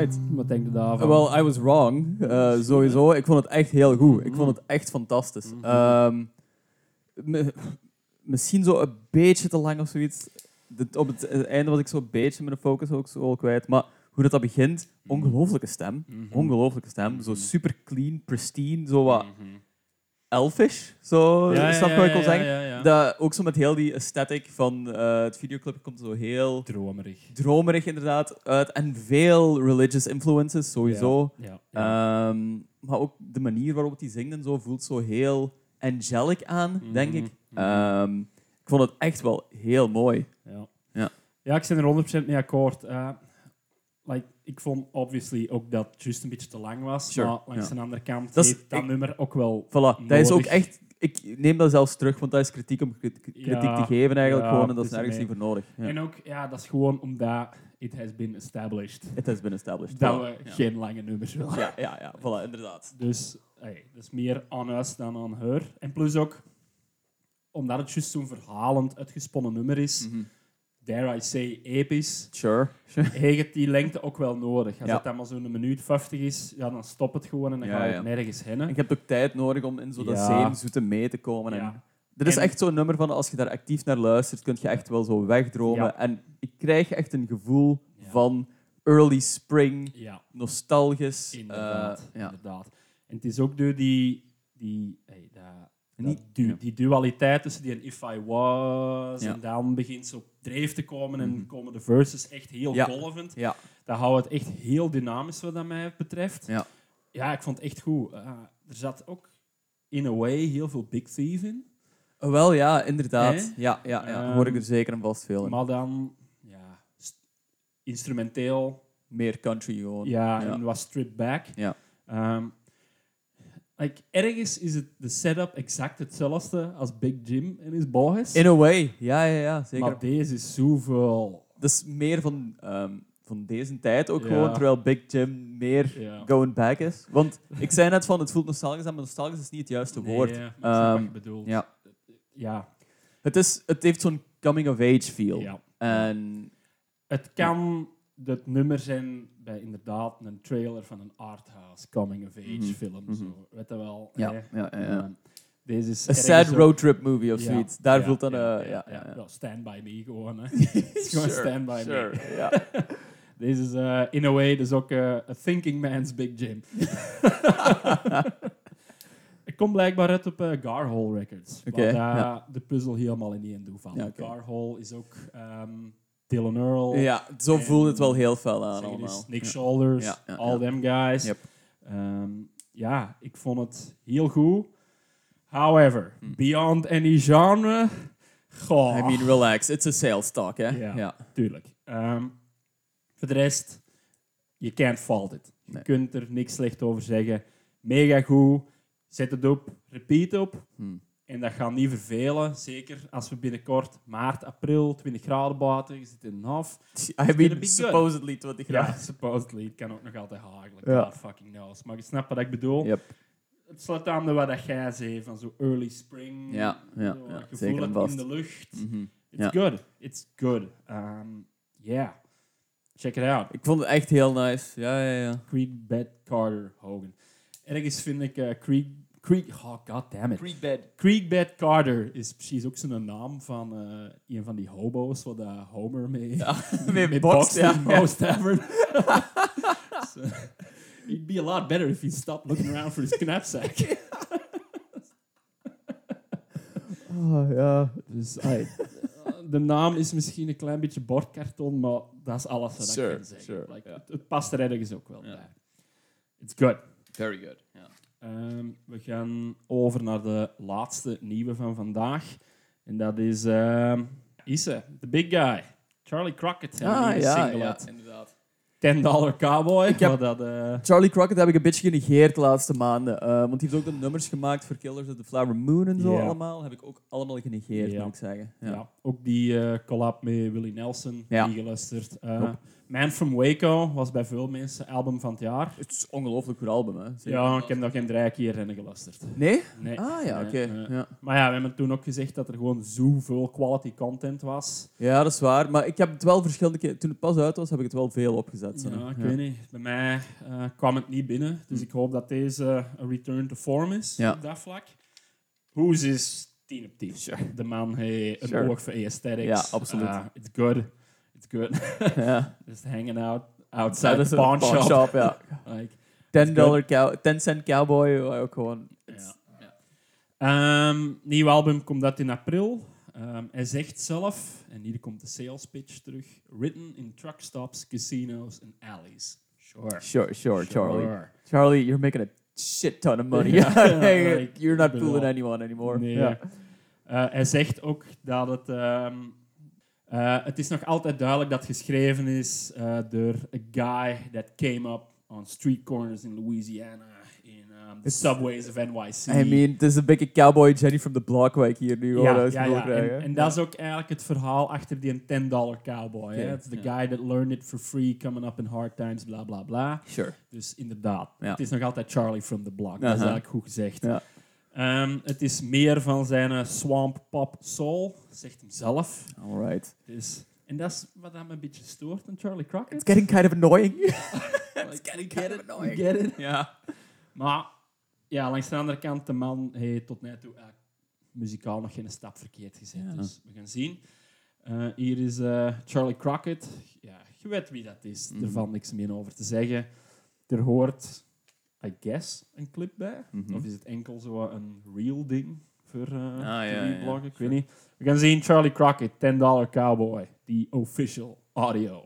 Alright. Wat denk je daarvan? Well, I was wrong. Eh, sowieso. Ik vond het echt heel goed. Ik vond het echt fantastisch. Ehm, me- misschien zo een beetje te lang of zoiets. Dit- op het eh, einde was ik zo'n beetje mijn focus ook zo al kwijt. Maar hoe dat, dat begint, ongelooflijke stem. Ongelooflijke stem. Zo super clean, pristine, zo wat elfish. Zo, Ja, snap ja, ik ja, zeggen? Dat, ook zo met heel die aesthetic van eh, het videoclip komt zo heel Dromerig. dromerig inderdaad uit. En veel religious influences, sowieso. Ehm, maar ook de manier waarop hij zingt en zo voelt zo heel angelic aan, denk ik. mhm. Ehm, ik vond het echt wel heel mooi. Ja. Ja. ja, ik ben er 100% mee akkoord. Eh, ik vond obviously ook dat het juist een beetje te lang was. Sure, Maar langs ja. de andere kant Dat heeft dat ik- nummer ook wel... Voilà, dat is ook echt... Ik neem dat zelfs terug, want dat is kritiek om kritiek Ja, te geven eigenlijk gewoon. En dat is nergens niet voor nodig. Ja. En ook, ja, dat is gewoon omdat it has been established It has been established. dat we ja. geen lange nummers willen. Ja, ja, ja, voilà, inderdaad. Dus hey, dat is meer on us dan on her. En plus ook, omdat het juist zo'n verhalend uitgesponnen nummer is, Mhm. Dare I say episch, Sure. <laughs> sure. heeft die lengte ook wel nodig. Als Ja. het dan maar zo'n minuut 50 is, ja, dan stop het gewoon en dan Ja, ga je ja. nergens heen. En je hebt ook tijd nodig om in zo dat zeemzoete mee te komen. En. Dit is En- echt zo'n nummer van als je daar actief naar luistert, kun je echt wel zo wegdromen. Ja. En ik krijg echt een gevoel Ja. van early spring, Ja, nostalgisch. inderdaad. eh, ja. inderdaad. En het is ook door die, die, hey, dat Niet- du- ja. die dualiteit tussen die en If I Was en dan begint ze op dreef te komen en Mhm. komen de verses echt heel golvend. Ja. Dat houdt het echt heel dynamisch wat dat mij betreft. Ja. Ja, ik vond het echt goed. Eh, er zat ook in a way heel veel Big Thief in. Eh, Wel ja, inderdaad. Ja, ja, ja. Ehm, hoor ik er zeker en vast veel in. Maar dan ja, st- instrumenteel Meer country gewoon. Ja, Ja. en was stripped back. Ja. Ehm, like, ergens is het de setup exact hetzelfde als Big Jim en his boys. In a way. Ja, ja, ja. Zeker. Maar deze is zoveel... Dat is meer van, ehm, van deze tijd ook Ja. gewoon, terwijl Big Jim meer Ja. going back is. Want <laughs> ik zei net van, het voelt nostalgisch aan, maar nostalgisch is niet het juiste woord. Nee, ik snap wat Ehm, je ja. Ja, Het, is, het heeft zo'n coming-of-age feel. ja. En Het kan het nummer zijn bij inderdaad een trailer van een arthouse coming-of-age Mhm, film. mhm. Zo. Weet je wel? ja, hè? ja, ja, ja. Ehm, deze is Een sad ook- roadtrip movie of Ja, zoiets. Daar voelt dan... ja, eh, ja, ja, ja, ja. Stand By Me gewoon. Hè. <laughs> Gewoon Sure, Stand By Me. ja. <laughs> Deze is eh, in a way dus ook eh, a thinking man's Big Jim. <laughs> Ik kom blijkbaar uit op eh, Garhole Records. Waar dat ja. de puzzel helemaal in één doet van. Oké. Garhole is ook ehm, Dylan Earl. Ja, zo voelt het wel heel fel aan allemaal. Nick Ja. Shoulders, Ja, ja, all ja. them guys. Yep. Ehm, ja, ik vond het heel goed. However, Hm. beyond any genre... Goh. I mean, relax. It's a sales talk, hè? Ja. ja. Tuurlijk. Ehm, voor de rest, je can't fault it. Je Nee. kunt er niks slecht over zeggen. Mega goed. Zet het op, repeat op. Hmm. En dat gaat niet vervelen. Zeker als we binnenkort maart, april, 20 graden buiten, je zit in een half. I mean, supposedly 20 Ja, graden. <laughs> supposedly. Het kan ook nog altijd hagelen. Ja. God fucking knows. Maar je snapt wat ik bedoel. Yep. Het sluit aan bij wat dat jij zei, van zo early spring. Ja, ja, Zo, ja, zeker en vast. in de lucht. Mhm. It's Ja. good. It's good. Um, yeah. Check it out. Ik vond het echt heel nice. Ja, ja, ja. Creek Bed Carter Hogan. Ergens vind ik eh, Creek... Creek... Oh, god damn it. Creekbed. Creekbed Carter is precies ook zo'n naam van eh, een van die hobo's wat uh, Homer mee, Ja, <laughs> mee mee bokst, in Tavern. <laughs> so, he'd be a lot better if he stopped looking around for his knapsack. <laughs> Oh, ja. dus de naam is misschien een klein beetje bordkarton, maar dat is alles wat Sure, ik kan zeggen. sure, Like, ja. het, het past er ergens ook wel Ja. bij. It's good. Very good. Ehm, we gaan over naar de laatste nieuwe van vandaag. En dat is ehm Isse, the big guy. Charlie Crockett. Ah, ja, single ja, inderdaad. 10 dollar cowboy. Ik heb- dat, eh, Charlie Crockett heb ik een beetje genegeerd de laatste maanden. eh, want die heeft ook de nummers gemaakt voor Killers of the Flower Moon en zo allemaal. Heb ik ook allemaal genegeerd, moet ik zeggen. ja. Ja. ook die eh, collab met Willie Nelson, die geluisterd. Eh. Man from Waco was bij veel mensen album van het jaar. Het is een ongelooflijk goed album, hè. Zeker. Ja, ik heb nog geen drie keer in geluisterd. Nee? Nee. Ah, ja, Nee, oké. nee. Ja. Maar ja, we hebben toen ook gezegd dat er gewoon zoveel quality content was. ja, dat is waar. Maar ik heb het wel verschillende keer... Toen het pas uit was, heb ik het wel veel opgezet. zo. Ja, ik weet niet. Bij mij eh, kwam het niet binnen. Dus ik hoop dat deze een return to form is Ja. op dat vlak. Hoes is 10 op 10. De man heeft een Sure. oog voor aesthetics. Ja, absoluut. Uh, it's good. It's good. ja. <laughs> Just hanging out outside is the pawn pawn shop. ja. <laughs> Like, 10 dollar cow, 10 cent cowboy, ook gewoon... ja. Ehm, nieuw album komt uit in april. Ehm, hij zegt zelf, en hier komt de sales pitch terug, written in truck stops, casinos en alleys. Sure. Sure, sure, Charlie. Sure. Charlie, you're making a shit ton of money. <laughs> Like, you're not fooling anyone anymore. Nee. Eh, hij zegt ook dat het... ehm, eh, het is nog altijd duidelijk dat het geschreven is eh, door a guy that came up on street corners in Louisiana, in um, the subways of NYC. I mean, het is een beetje cowboy Jenny from the block waar ik hier nu gewoon ja. En, en dat is ook eigenlijk het verhaal achter die 10 dollar cowboy. Oké, hè. It's the guy that learned it for free, coming up in hard times, bla bla bla. Sure. Dus inderdaad, het is nog altijd Charlie from the block. Dat is Aha. eigenlijk goed gezegd. Ja. Ehm, het is meer van zijn eh, swamp pop soul, zegt hem zelf. Alright. Dus, en dat is wat me een beetje stoort aan Charlie Crockett. It's getting kind of annoying. <laughs> Like, getting kind get of it, annoying. get it. ja. Maar ja, langs de andere kant, de man heeft tot nu toe eigenlijk muzikaal nog geen stap verkeerd gezet. Ja. Dus we gaan zien. Eh, hier is eh, Charlie Crockett. Ja, je weet wie dat is. Mhm. Er valt niks meer over te zeggen. Er hoort, I guess, een clip bij. Mhm. Of is het enkel zo een real ding voor eh Ah, ja, ja, rebloggen? Ik weet niet. We gaan zien Charlie Crockett, 10 dollar cowboy. Die official audio.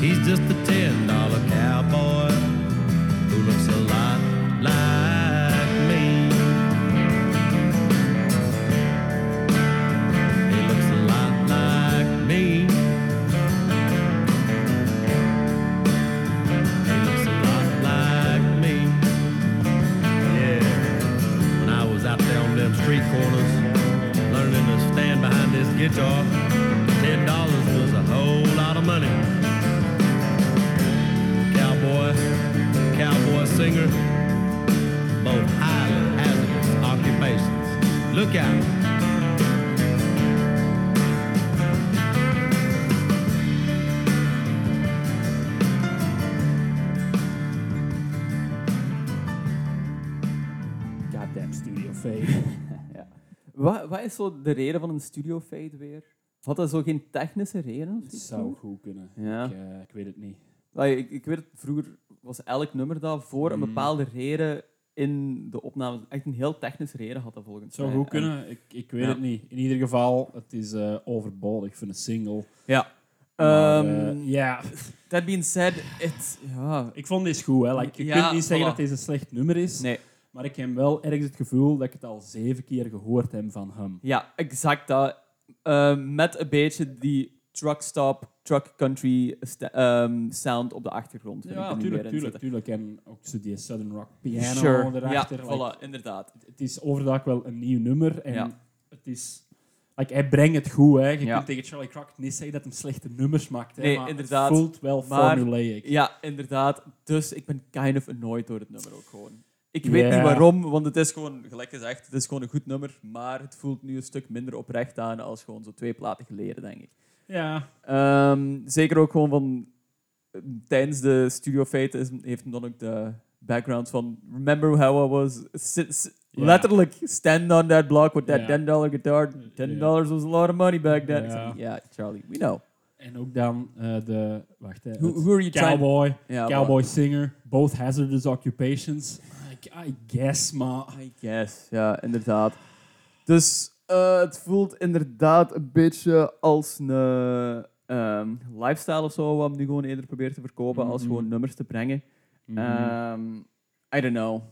He's just a ten dollar cowboy wat, is zo de reden van een studio fade weer? Had dat zo geen technische reden? Of Het iets zou zo? goed kunnen. Ja. Ik, eh, ik weet het niet. Ik, ik weet het, vroeger was elk nummer dat voor een Mm. bepaalde reden in de opname echt een heel technische reden had dat volgens Het zou mij. goed En- kunnen. Ik, ik weet Ja. het niet. In ieder geval, het is eh, overbodig voor een single. Ja. Maar, Ehm, eh, ja, that being said, it, ja, ik vond deze goed. Hè. Like, je Ja, kunt niet zeggen voilà. dat deze een slecht nummer is. nee. Maar ik heb wel ergens het gevoel dat ik het al zeven keer gehoord heb van hem. Ja, exact dat. Ehm, met een beetje die truck stop, truck country ehm, sound op de achtergrond. Ja, tuurlijk, tuurlijk, tuurlijk. En ook zo die Southern Rock piano Sure. erachter. Ja, Like, voilà, inderdaad. het is overdag wel een nieuw nummer. En Ja. het is... Like, hij brengt het goed. Hè. Je Ja. kunt tegen Charlie Crockett niet zeggen dat hij slechte nummers maakt. Hè, Nee, maar inderdaad. Het voelt wel Maar- formulaic. Ja, inderdaad. Dus ik ben kind of annoyed door het nummer ook gewoon. Ik weet niet waarom, want het is gewoon, gelijk gezegd, het is gewoon een goed nummer, maar het voelt nu een stuk minder oprecht aan als gewoon zo twee platen geleden, denk ik. Ja, Ehm, zeker ook gewoon van eh, tijdens de studio fate is, heeft hem dan ook de background van Remember how I was Ja. letterlijk stand on that block with that Ja. 10 dollar guitar. 10 dollars was a lot of money back then. Ja. Charlie, we know. en ook dan eh, de... Wacht, hè. Who, het who are you trying? cowboy, cowboy singer, both hazardous occupations. I, I guess, maar... I guess, ja, inderdaad. Dus eh, het voelt inderdaad een beetje als een ehm, lifestyle of zo, wat hem nu gewoon eerder probeert te verkopen, als Mhm. gewoon nummers te brengen. Ehm, I don't know.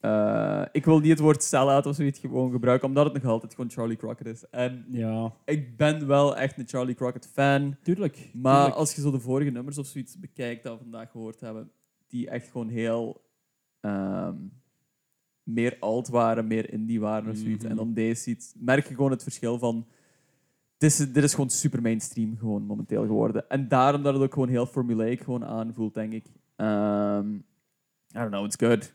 Eh, ik wil niet het woord sell-out of zoiets gewoon gebruiken, omdat het nog altijd gewoon Charlie Crockett is. En ja, ik ben wel echt een Charlie Crockett fan. tuurlijk. Maar tuurlijk. als je zo de vorige nummers of zoiets bekijkt dat we vandaag gehoord hebben, die echt gewoon heel ehm, meer alt waren, meer indie waren of zoiets. Mhm. En dan deze ziet, merk je gewoon het verschil van. Dit is, dit is gewoon super mainstream gewoon momenteel geworden. En daarom dat het ook gewoon heel formulaic gewoon aanvoelt, denk ik. Ehm, I don't know, it's good.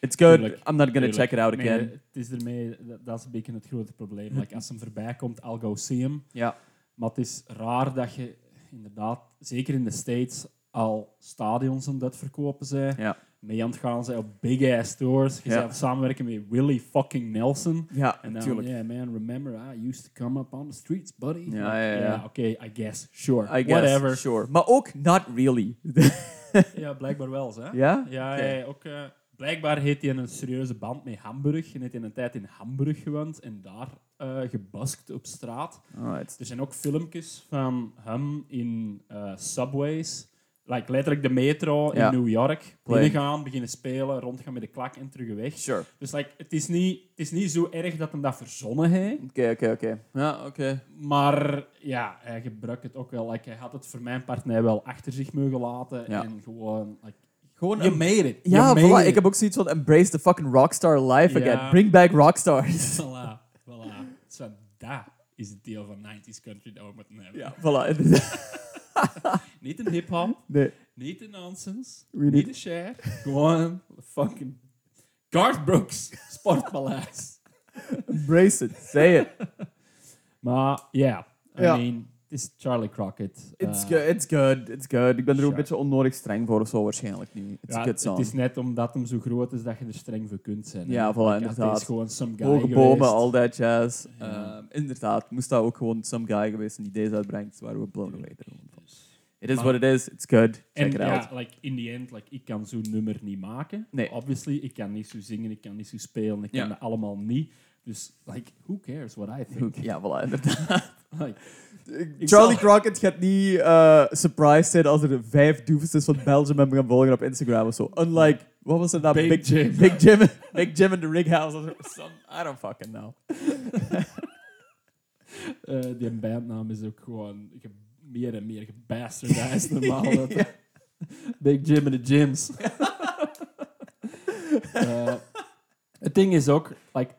It's good. Tuurlijk, I'm not gonna Tuurlijk. check it out again. het is ermee, dat, dat is een beetje het grote probleem. Like, als hem voorbij komt, I'll go see him. Ja. Maar het is raar dat je inderdaad, zeker in de States, al stadions aan dat verkopen zijn. Ja. Mee aan het gaan zijn op big-ass tours. Je Ja. samenwerken met Willie fucking Nelson. Ja, En dan, natuurlijk. yeah man, remember I used to come up on the streets, buddy. Ja, ja, ja. oké, I guess, sure, I guess, whatever. sure. Maar ook not really. <laughs> Ja, blijkbaar wel, hè? ja? Ja, hij ook, eh, blijkbaar heeft hij een serieuze band met Hamburg. En heeft hij een tijd in Hamburg gewoond en daar eh gebaskt op straat. Alright. Er zijn ook filmpjes van hem in eh, subways. Like, letterlijk de metro Ja. in New York. Play. Binnengaan, beginnen spelen, rondgaan met de klak en terug weg. Sure. Dus like, het, is niet, het is niet zo erg dat hij dat verzonnen heeft. Oké, oké, oké. Ja, oké. Maar ja, hij gebruikt het ook wel. Like, hij had het voor mijn partij wel achter zich mogen laten. Ja. En gewoon... Like, Gewoon you een- made it. Ja, made voilà. it. Ik heb ook zoiets van embrace the fucking rockstar life Ja. again. Bring back rockstars. <laughs> Voilà, voilà. Zo, dat is het deel van 90s country dat we moeten hebben. ja, voilà. inderdaad. <laughs> <laughs> Niet een hip-hop, Nee. niet een nonsense, We niet een share. Gewoon fucking Garth Brooks, Sportpaleis. Embrace it. Say it. <laughs> Maar ja, I Ja. mean, is Charlie Crockett. It's, Eh, good. It's good. It's good. Ik ben er ook een beetje onnodig streng voor of zo waarschijnlijk nu. It's ja, a good het song. is net omdat hem zo groot is dat je er streng voor kunt zijn. Ja, voilà, Like, inderdaad. Het is gewoon some guy Hoge bomen, all that jazz. Ja. Ehm, inderdaad, moest dat ook gewoon some guy geweest zijn die deze uitbrengt, waren we blown away. van. It is Maar- what it is, it's good, check En it out. ja, like, in the end, like, ik kan zo'n nummer niet maken. Nee. Obviously, ik kan niet zo zingen, ik kan niet zo spelen, ik kan dat allemaal niet. Dus, like, who cares what I think? Ja, voilà, <laughs> inderdaad. like, Charlie Crockett gaat niet eh, surprised zijn als er vijf doofustes van Belgium hem gaan volgen op Instagram of zo. Unlike, wat was er nou? Big Jim. Big Jim, <laughs> Big Jim in the Rig House. some- I don't fucking know. <laughs> eh, die bandnaam is ook gewoon ge- meer en meer gebastardized normaal. <laughs> Ja. Big Jim in de gyms. Eh, het ding is ook, like,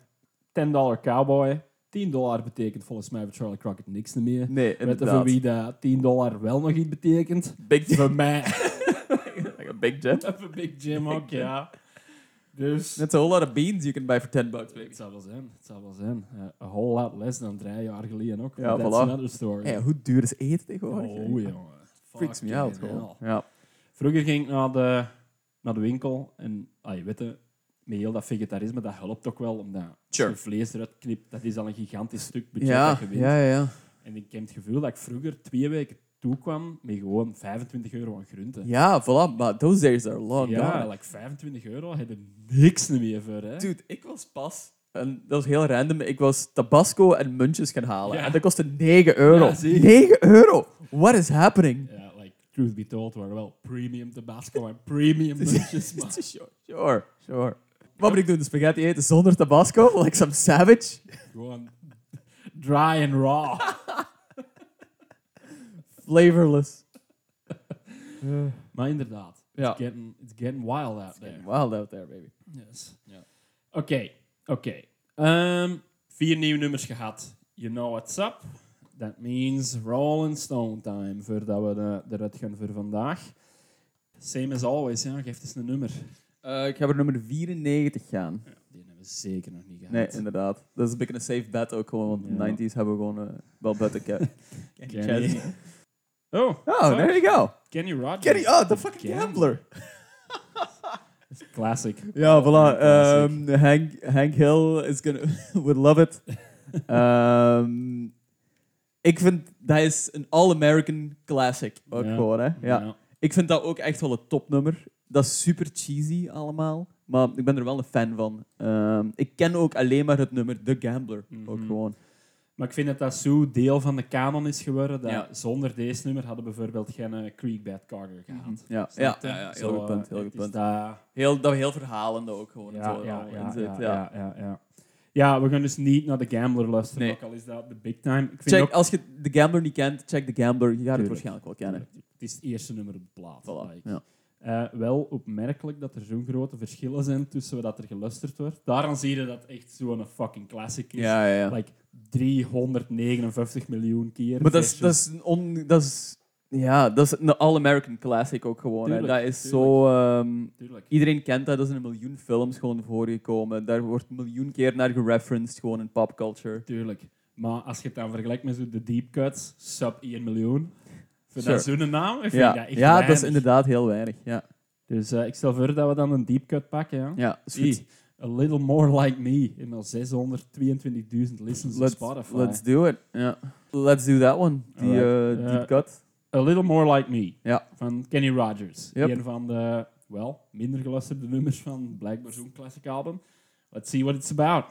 10 dollar cowboy. 10 dollar betekent volgens mij voor Charlie Crockett niks meer. Nee, Weet je inderdaad. voor wie dat 10 dollar wel nog iets betekent? Big Jim. Voor mij. like <laughs> a Big Jim. <laughs> Voor Big Jim ook, ja. Dus... That's a whole lot of beans you can buy for 10 bucks, baby. Het zal wel zijn. Het zal wel zijn. Eh, a whole lot less dan drie jaar geleden ook. Ja, That's voilà. another story. Hey, hoe duur is eten tegenwoordig? oh, jongen. Freaks me out, gewoon. Ja. Vroeger ging ik naar de, naar de winkel en ah, je weet het, met heel dat vegetarisme, dat helpt ook wel, omdat Sure. als je vlees eruit knipt, dat is al een gigantisch stuk budget Ja, dat je wint. ja, ja. En ik heb het gevoel dat ik vroeger twee weken toekwam met gewoon 25 euro aan groenten. Ja, voilà. Maar those days are long Ja, like 25 euro heb je niks meer voor. Hè? Dude, ik was pas... En dat was heel random. Ik was Tabasco en muntjes gaan halen. Ja. En dat kostte 9 euro. Ja, zie. 9 euro! What is happening? Ja, like, truth be told, waren wel premium Tabasco en premium <laughs> muntjes, sure, sure, sure. Wat moet ik doen? De spaghetti eten zonder Tabasco? <laughs> Like some savage? gewoon dry and raw. Flavorless. maar inderdaad, Ja. it's, getting, it's getting wild out there. Wild out there, baby. Yes. Oké, oké. Ehm, vier nieuwe nummers gehad. You know what's up. That means Rolling Stone time, voordat we de, eruit gaan voor vandaag. Same as always, ja. Geef eens een nummer. Eh, ik ga voor nummer 94 gaan. Ja, die hebben we zeker nog niet gehad. Nee, inderdaad. Dat is een beetje een safe bet ook gewoon, want Ja. de 90s hebben we gewoon eh, wel buiten <laughs> Kenny. Oh, Oh, fuck. there you go. Kenny Rogers. Kenny, oh, the fucking Kenny. gambler. <laughs> Classic. Ja, voilà. Classic. Um, Hank, Hank Hill is gonna, <laughs> would love it. Ehm, ik vind dat is een all-American classic ook Ja. gewoon, hè. Ja. Ik vind dat ook echt wel een topnummer. Dat is super cheesy allemaal, maar ik ben er wel een fan van. Ehm, ik ken ook alleen maar het nummer The Gambler, ook Mhm. gewoon. Maar ik vind dat dat zo deel van de canon is geworden, dat Ja. zonder deze nummer hadden we bijvoorbeeld geen eh, Creek Bad Carter gehad. Ja, ja, je? ja, ja, heel Zo, goed punt, eh, heel goed punt. dat- Heel, dat heel verhalende ook gewoon. Ja, ja, ja, ja, ja. ja, ja, ja. Ja, we gaan dus niet naar The Gambler luisteren, Nee. ook al is dat de big time. Ik vind Check, ook, als je The Gambler niet kent, check The Gambler. Je gaat het waarschijnlijk wel kennen. Het is het eerste nummer op de plaat. Voilà, like. Eh, wel opmerkelijk dat er zo'n grote verschillen zijn tussen wat er geluisterd wordt. Daaraan zie je dat echt zo'n fucking classic is. Ja, ja, ja. Like 359 miljoen keer. Maar dat is, dat is on, dat is, ja, dat is een all-American classic ook gewoon. Tuurlijk, Dat is zo... Tuurlijk. iedereen kent dat, dat is in een miljoen films gewoon voorgekomen. Daar wordt een miljoen keer naar gereferenced, gewoon in popculture. Tuurlijk. Maar als je het dan vergelijkt met zo de deep cuts, sub 1 miljoen. Voor Sure. dat zo'n naam, ik vind Ja, dat echt ja dat is inderdaad heel weinig. Ja, Dus eh, ik stel voor dat we dan een deep cut pakken. Ja? ja is goed. Zie, A Little More Like Me. In al 622.000 listens op Let's, Spotify. let's do it. Ja. Let's do that one. Die eh, deep cut. A Little More Like Me. Ja. Van Kenny Rogers. Yep. Een van de, wel, minder geluisterde nummers van blijkbaar zo'n classic album. Let's see what it's about.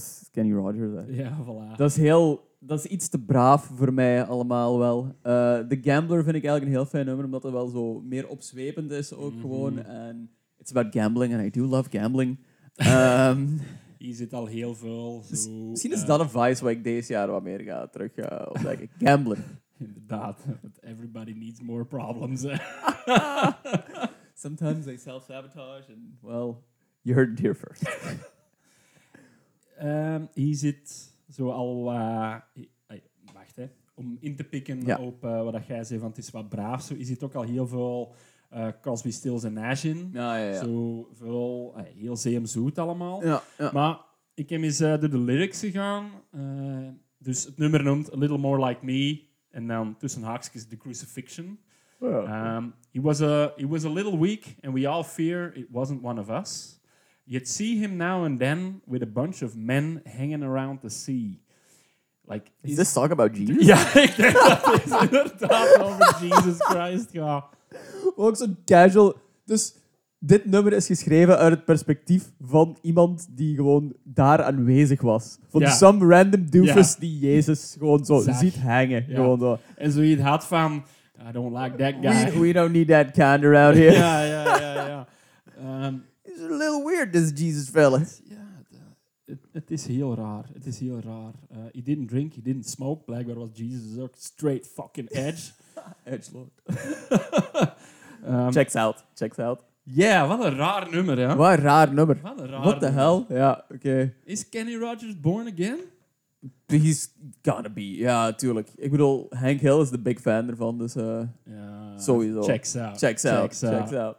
Is Kenny Rogers. hè. Ja, voilà. Dat is heel... Dat is iets te braaf voor mij allemaal wel. Eh The Gambler vind ik eigenlijk een heel fijn nummer, omdat het wel zo meer opzwepend is ook Mhm. gewoon. En it's about gambling, and I do love gambling. <laughs> Hier zit al heel veel. Zo, misschien is eh, dat een vice waar ik deze jaar wat meer ga terug ga ontdekken. Gambling. Inderdaad. Everybody needs more problems. <laughs> Sometimes they self-sabotage, and well, you heard it here first. <laughs> Ehm, hier zit zo al... eh, wacht, hè. Om in te pikken Ja. op eh, wat dat jij zei, van het is wat braaf. Zo, hier zit ook al heel veel eh Crosby, Stills en Nash in. Ja, ja, ja. Zo veel, heel zeemzoet allemaal. Ja, ja. Maar ik heb eens eh, door de lyrics gegaan. Eh, dus het nummer noemt A Little More Like Me. En dan tussen haakjes The Crucifixion. Um, he, was a, he was a little weak, and we all fear it wasn't one of us. Yet see him now and then with a bunch of men hanging around the sea. Like, Is this song <laughs> about Jesus? Ja, ik denk dat het inderdaad over Jesus Christ gaat. <laughs> Ook zo'n casual. Dus dit nummer is geschreven uit het perspectief van iemand die gewoon daar aanwezig was. Van Ja. some random doofus Ja. die Jezus gewoon zo Zag. ziet hangen. Ja. Gewoon zo. En zo je had van, I don't like that guy. We, we don't need that kind around here. <laughs> ja, ja, ja, ja. Ehm, He's a little weird, this Jesus fella. Ja, het, het is heel raar. Het is heel raar. Uh, he didn't drink, he didn't smoke. Blijkbaar was Jesus ook straight fucking edge. <laughs> Edgelord. <laughs> Um, Checks out. Checks out. Ja, wat een raar nummer, ja. Wat een raar nummer. Wat een raar What the nummer. hell? Ja, oké. Is Kenny Rogers born again? He's gotta be. Ja, tuurlijk. Ik bedoel, Hank Hill is de big fan ervan, dus eh, Ja. Sowieso. Checks out. checks out. Checks out. Checks out.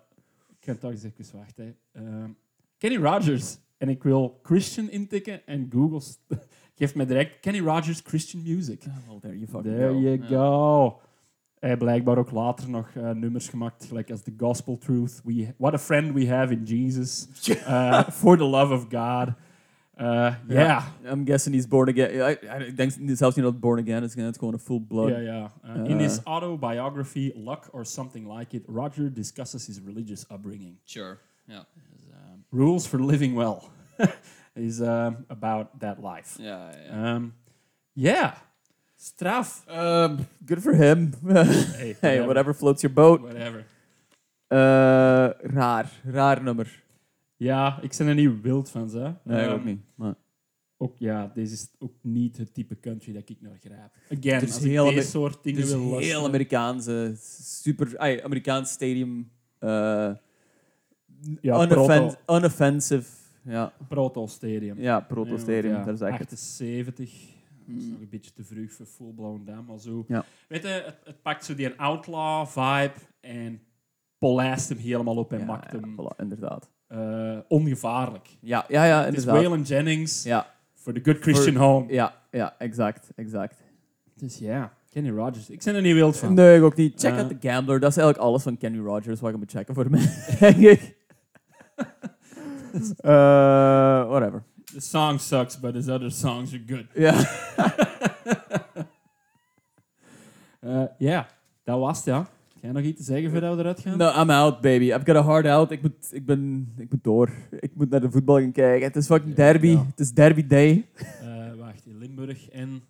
Ik kan toch eens even wachten. hè. Ehm, Kenny Rogers. En ik wil Christian intikken en Google <laughs> geeft me direct Kenny Rogers Christian music. Well, there you fucking There go. you go. Hij heeft blijkbaar ook later nog eh, nummers gemaakt, gelijk als The Gospel Truth. We, what a friend we have in Jesus. Uh, <laughs> for the love of God. Uh, yeah. I'm guessing he's born again. Ja, ik- ik denk zelfs niet dat het born again is. Het is gewoon een full blood. Yeah, yeah. Uh, in his autobiography, Luck or Something Like It, Roger discusses his religious upbringing. Sure. Ja. Um, rules for living well <laughs> is um, about that life. Yeah. ja. Um, yeah. Straf. Um, good for him. <laughs> Hey, hey, whatever floats your boat. Whatever. Eh, raar. Raar nummer. Ja, ik ben er niet wild van, hè. Nee, Um, ook niet. Maar Ook, ja, deze is ook niet het type country dat ik naar grijp. Again, is als ik heel deze soort dingen is wil heel luisteren- Amerikaanse, super, ay, Amerikaans stadium. eh Ja, proto, unoffensive. Ja, proto Stadium. ja proto stadium, Ja, daar zeg ik het. 78. Dat is Mm. nog een beetje te vroeg voor full blown dam, maar zo. Ja. Weet je, het, het pakt zo die een outlaw vibe en polijst hem helemaal op en Ja, maakt ja, hem voilà, inderdaad. Eh, ongevaarlijk. Ja, ja, ja, Het is. Waylon Jennings Ja, voor The Good Christian Home. ja, ja, exact, exact. Dus ja, Kenny Rogers. Ik ben er niet wild van. Nee, ik ook niet. Check Eh. out The Gambler. Dat is eigenlijk alles van Kenny Rogers wat je moet checken voor mij, <laughs> denk ik. <laughs> Eh, whatever. The song sucks, but his other songs are good. Ja. <laughs> Eh, Ja, dat was het, ja. Ga je nog iets te zeggen voordat we eruit gaan? No, I'm out, baby. I've got a hard out. Ik moet, ik, ben, ik moet door. Ik moet naar de voetbal gaan kijken. Het is fucking derby. Ja. Het is derby day. Eh, wacht, in Limburg en...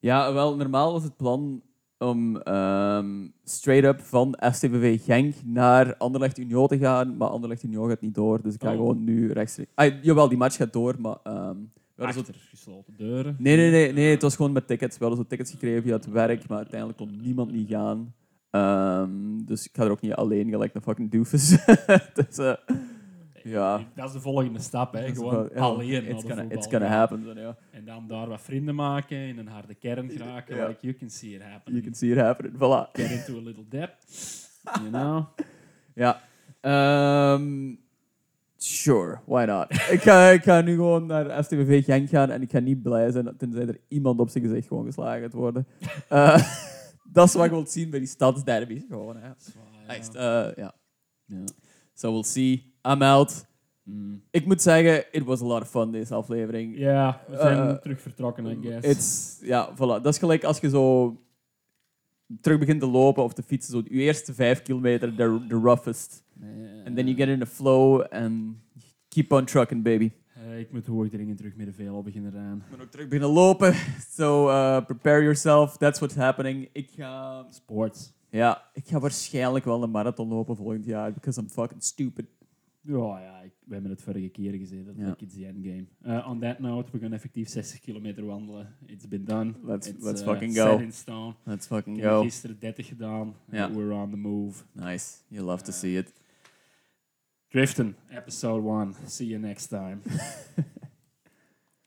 Ja, wel, normaal was het plan om ehm, straight up van STVV Genk naar Anderlecht Union te gaan, maar Anderlecht Union gaat niet door, dus ik ga Oh. gewoon nu rechtstreeks... Ah, jawel, die match gaat door, maar... zo- Achter gesloten deuren. Nee, nee, nee, nee, het was gewoon met tickets. We hadden zo tickets gekregen via het werk, maar uiteindelijk kon niemand niet gaan. Ehm, dus ik ga er ook niet alleen gelijk een fucking doofus. <laughs> dus, eh, ja. Dat is de volgende stap, hè. Gewoon wel- ja, alleen It's gonna, it's gonna happen. then, ja. En dan daar wat vrienden maken, in een harde kern geraken. Like, you can see it happen. You can see it happening. Voilà. Get into a little depth. You know? <laughs> Ja. Ehm, sure, why not? ik, ga, ik ga nu gewoon naar STVV Genk gaan en ik ga niet blij zijn tenzij er iemand op zijn gezicht gewoon geslagen gaat worden. <laughs> Dat is wat ik wil zien bij die stadsderbies. Gewoon, hè. Echt, eh, ja. Ja. So we'll see. I'm out. Mm. Ik moet zeggen, it was a lot of fun, deze aflevering. Ja, we zijn Eh, terug vertrokken, I guess. It's, ja, voilà. Dat is gelijk als je zo terug begint te lopen of te fietsen. Zo je eerste vijf kilometer, the, the roughest. And then you get in a flow and keep on trucking, baby. Eh, ik moet hoog dringend terug met de veel beginnen rijden. Ik ben ook terug beginnen lopen. So uh, prepare yourself. That's what's happening. Ik ga, Sports. ja, ik ga waarschijnlijk wel een marathon lopen volgend jaar. Because I'm fucking stupid. Ja, ja ik, we hebben het vorige keer gezien. Dat Ja. the endgame. Uh, on that note, we gaan effectief 60 kilometer wandelen. It's been done. Let's- It's, let's fucking set go. in stone. Let's fucking Ik go. gisteren 30 gedaan. We're on the move. Nice. You love to see it. Driften, episode 1. See you next time. <laughs>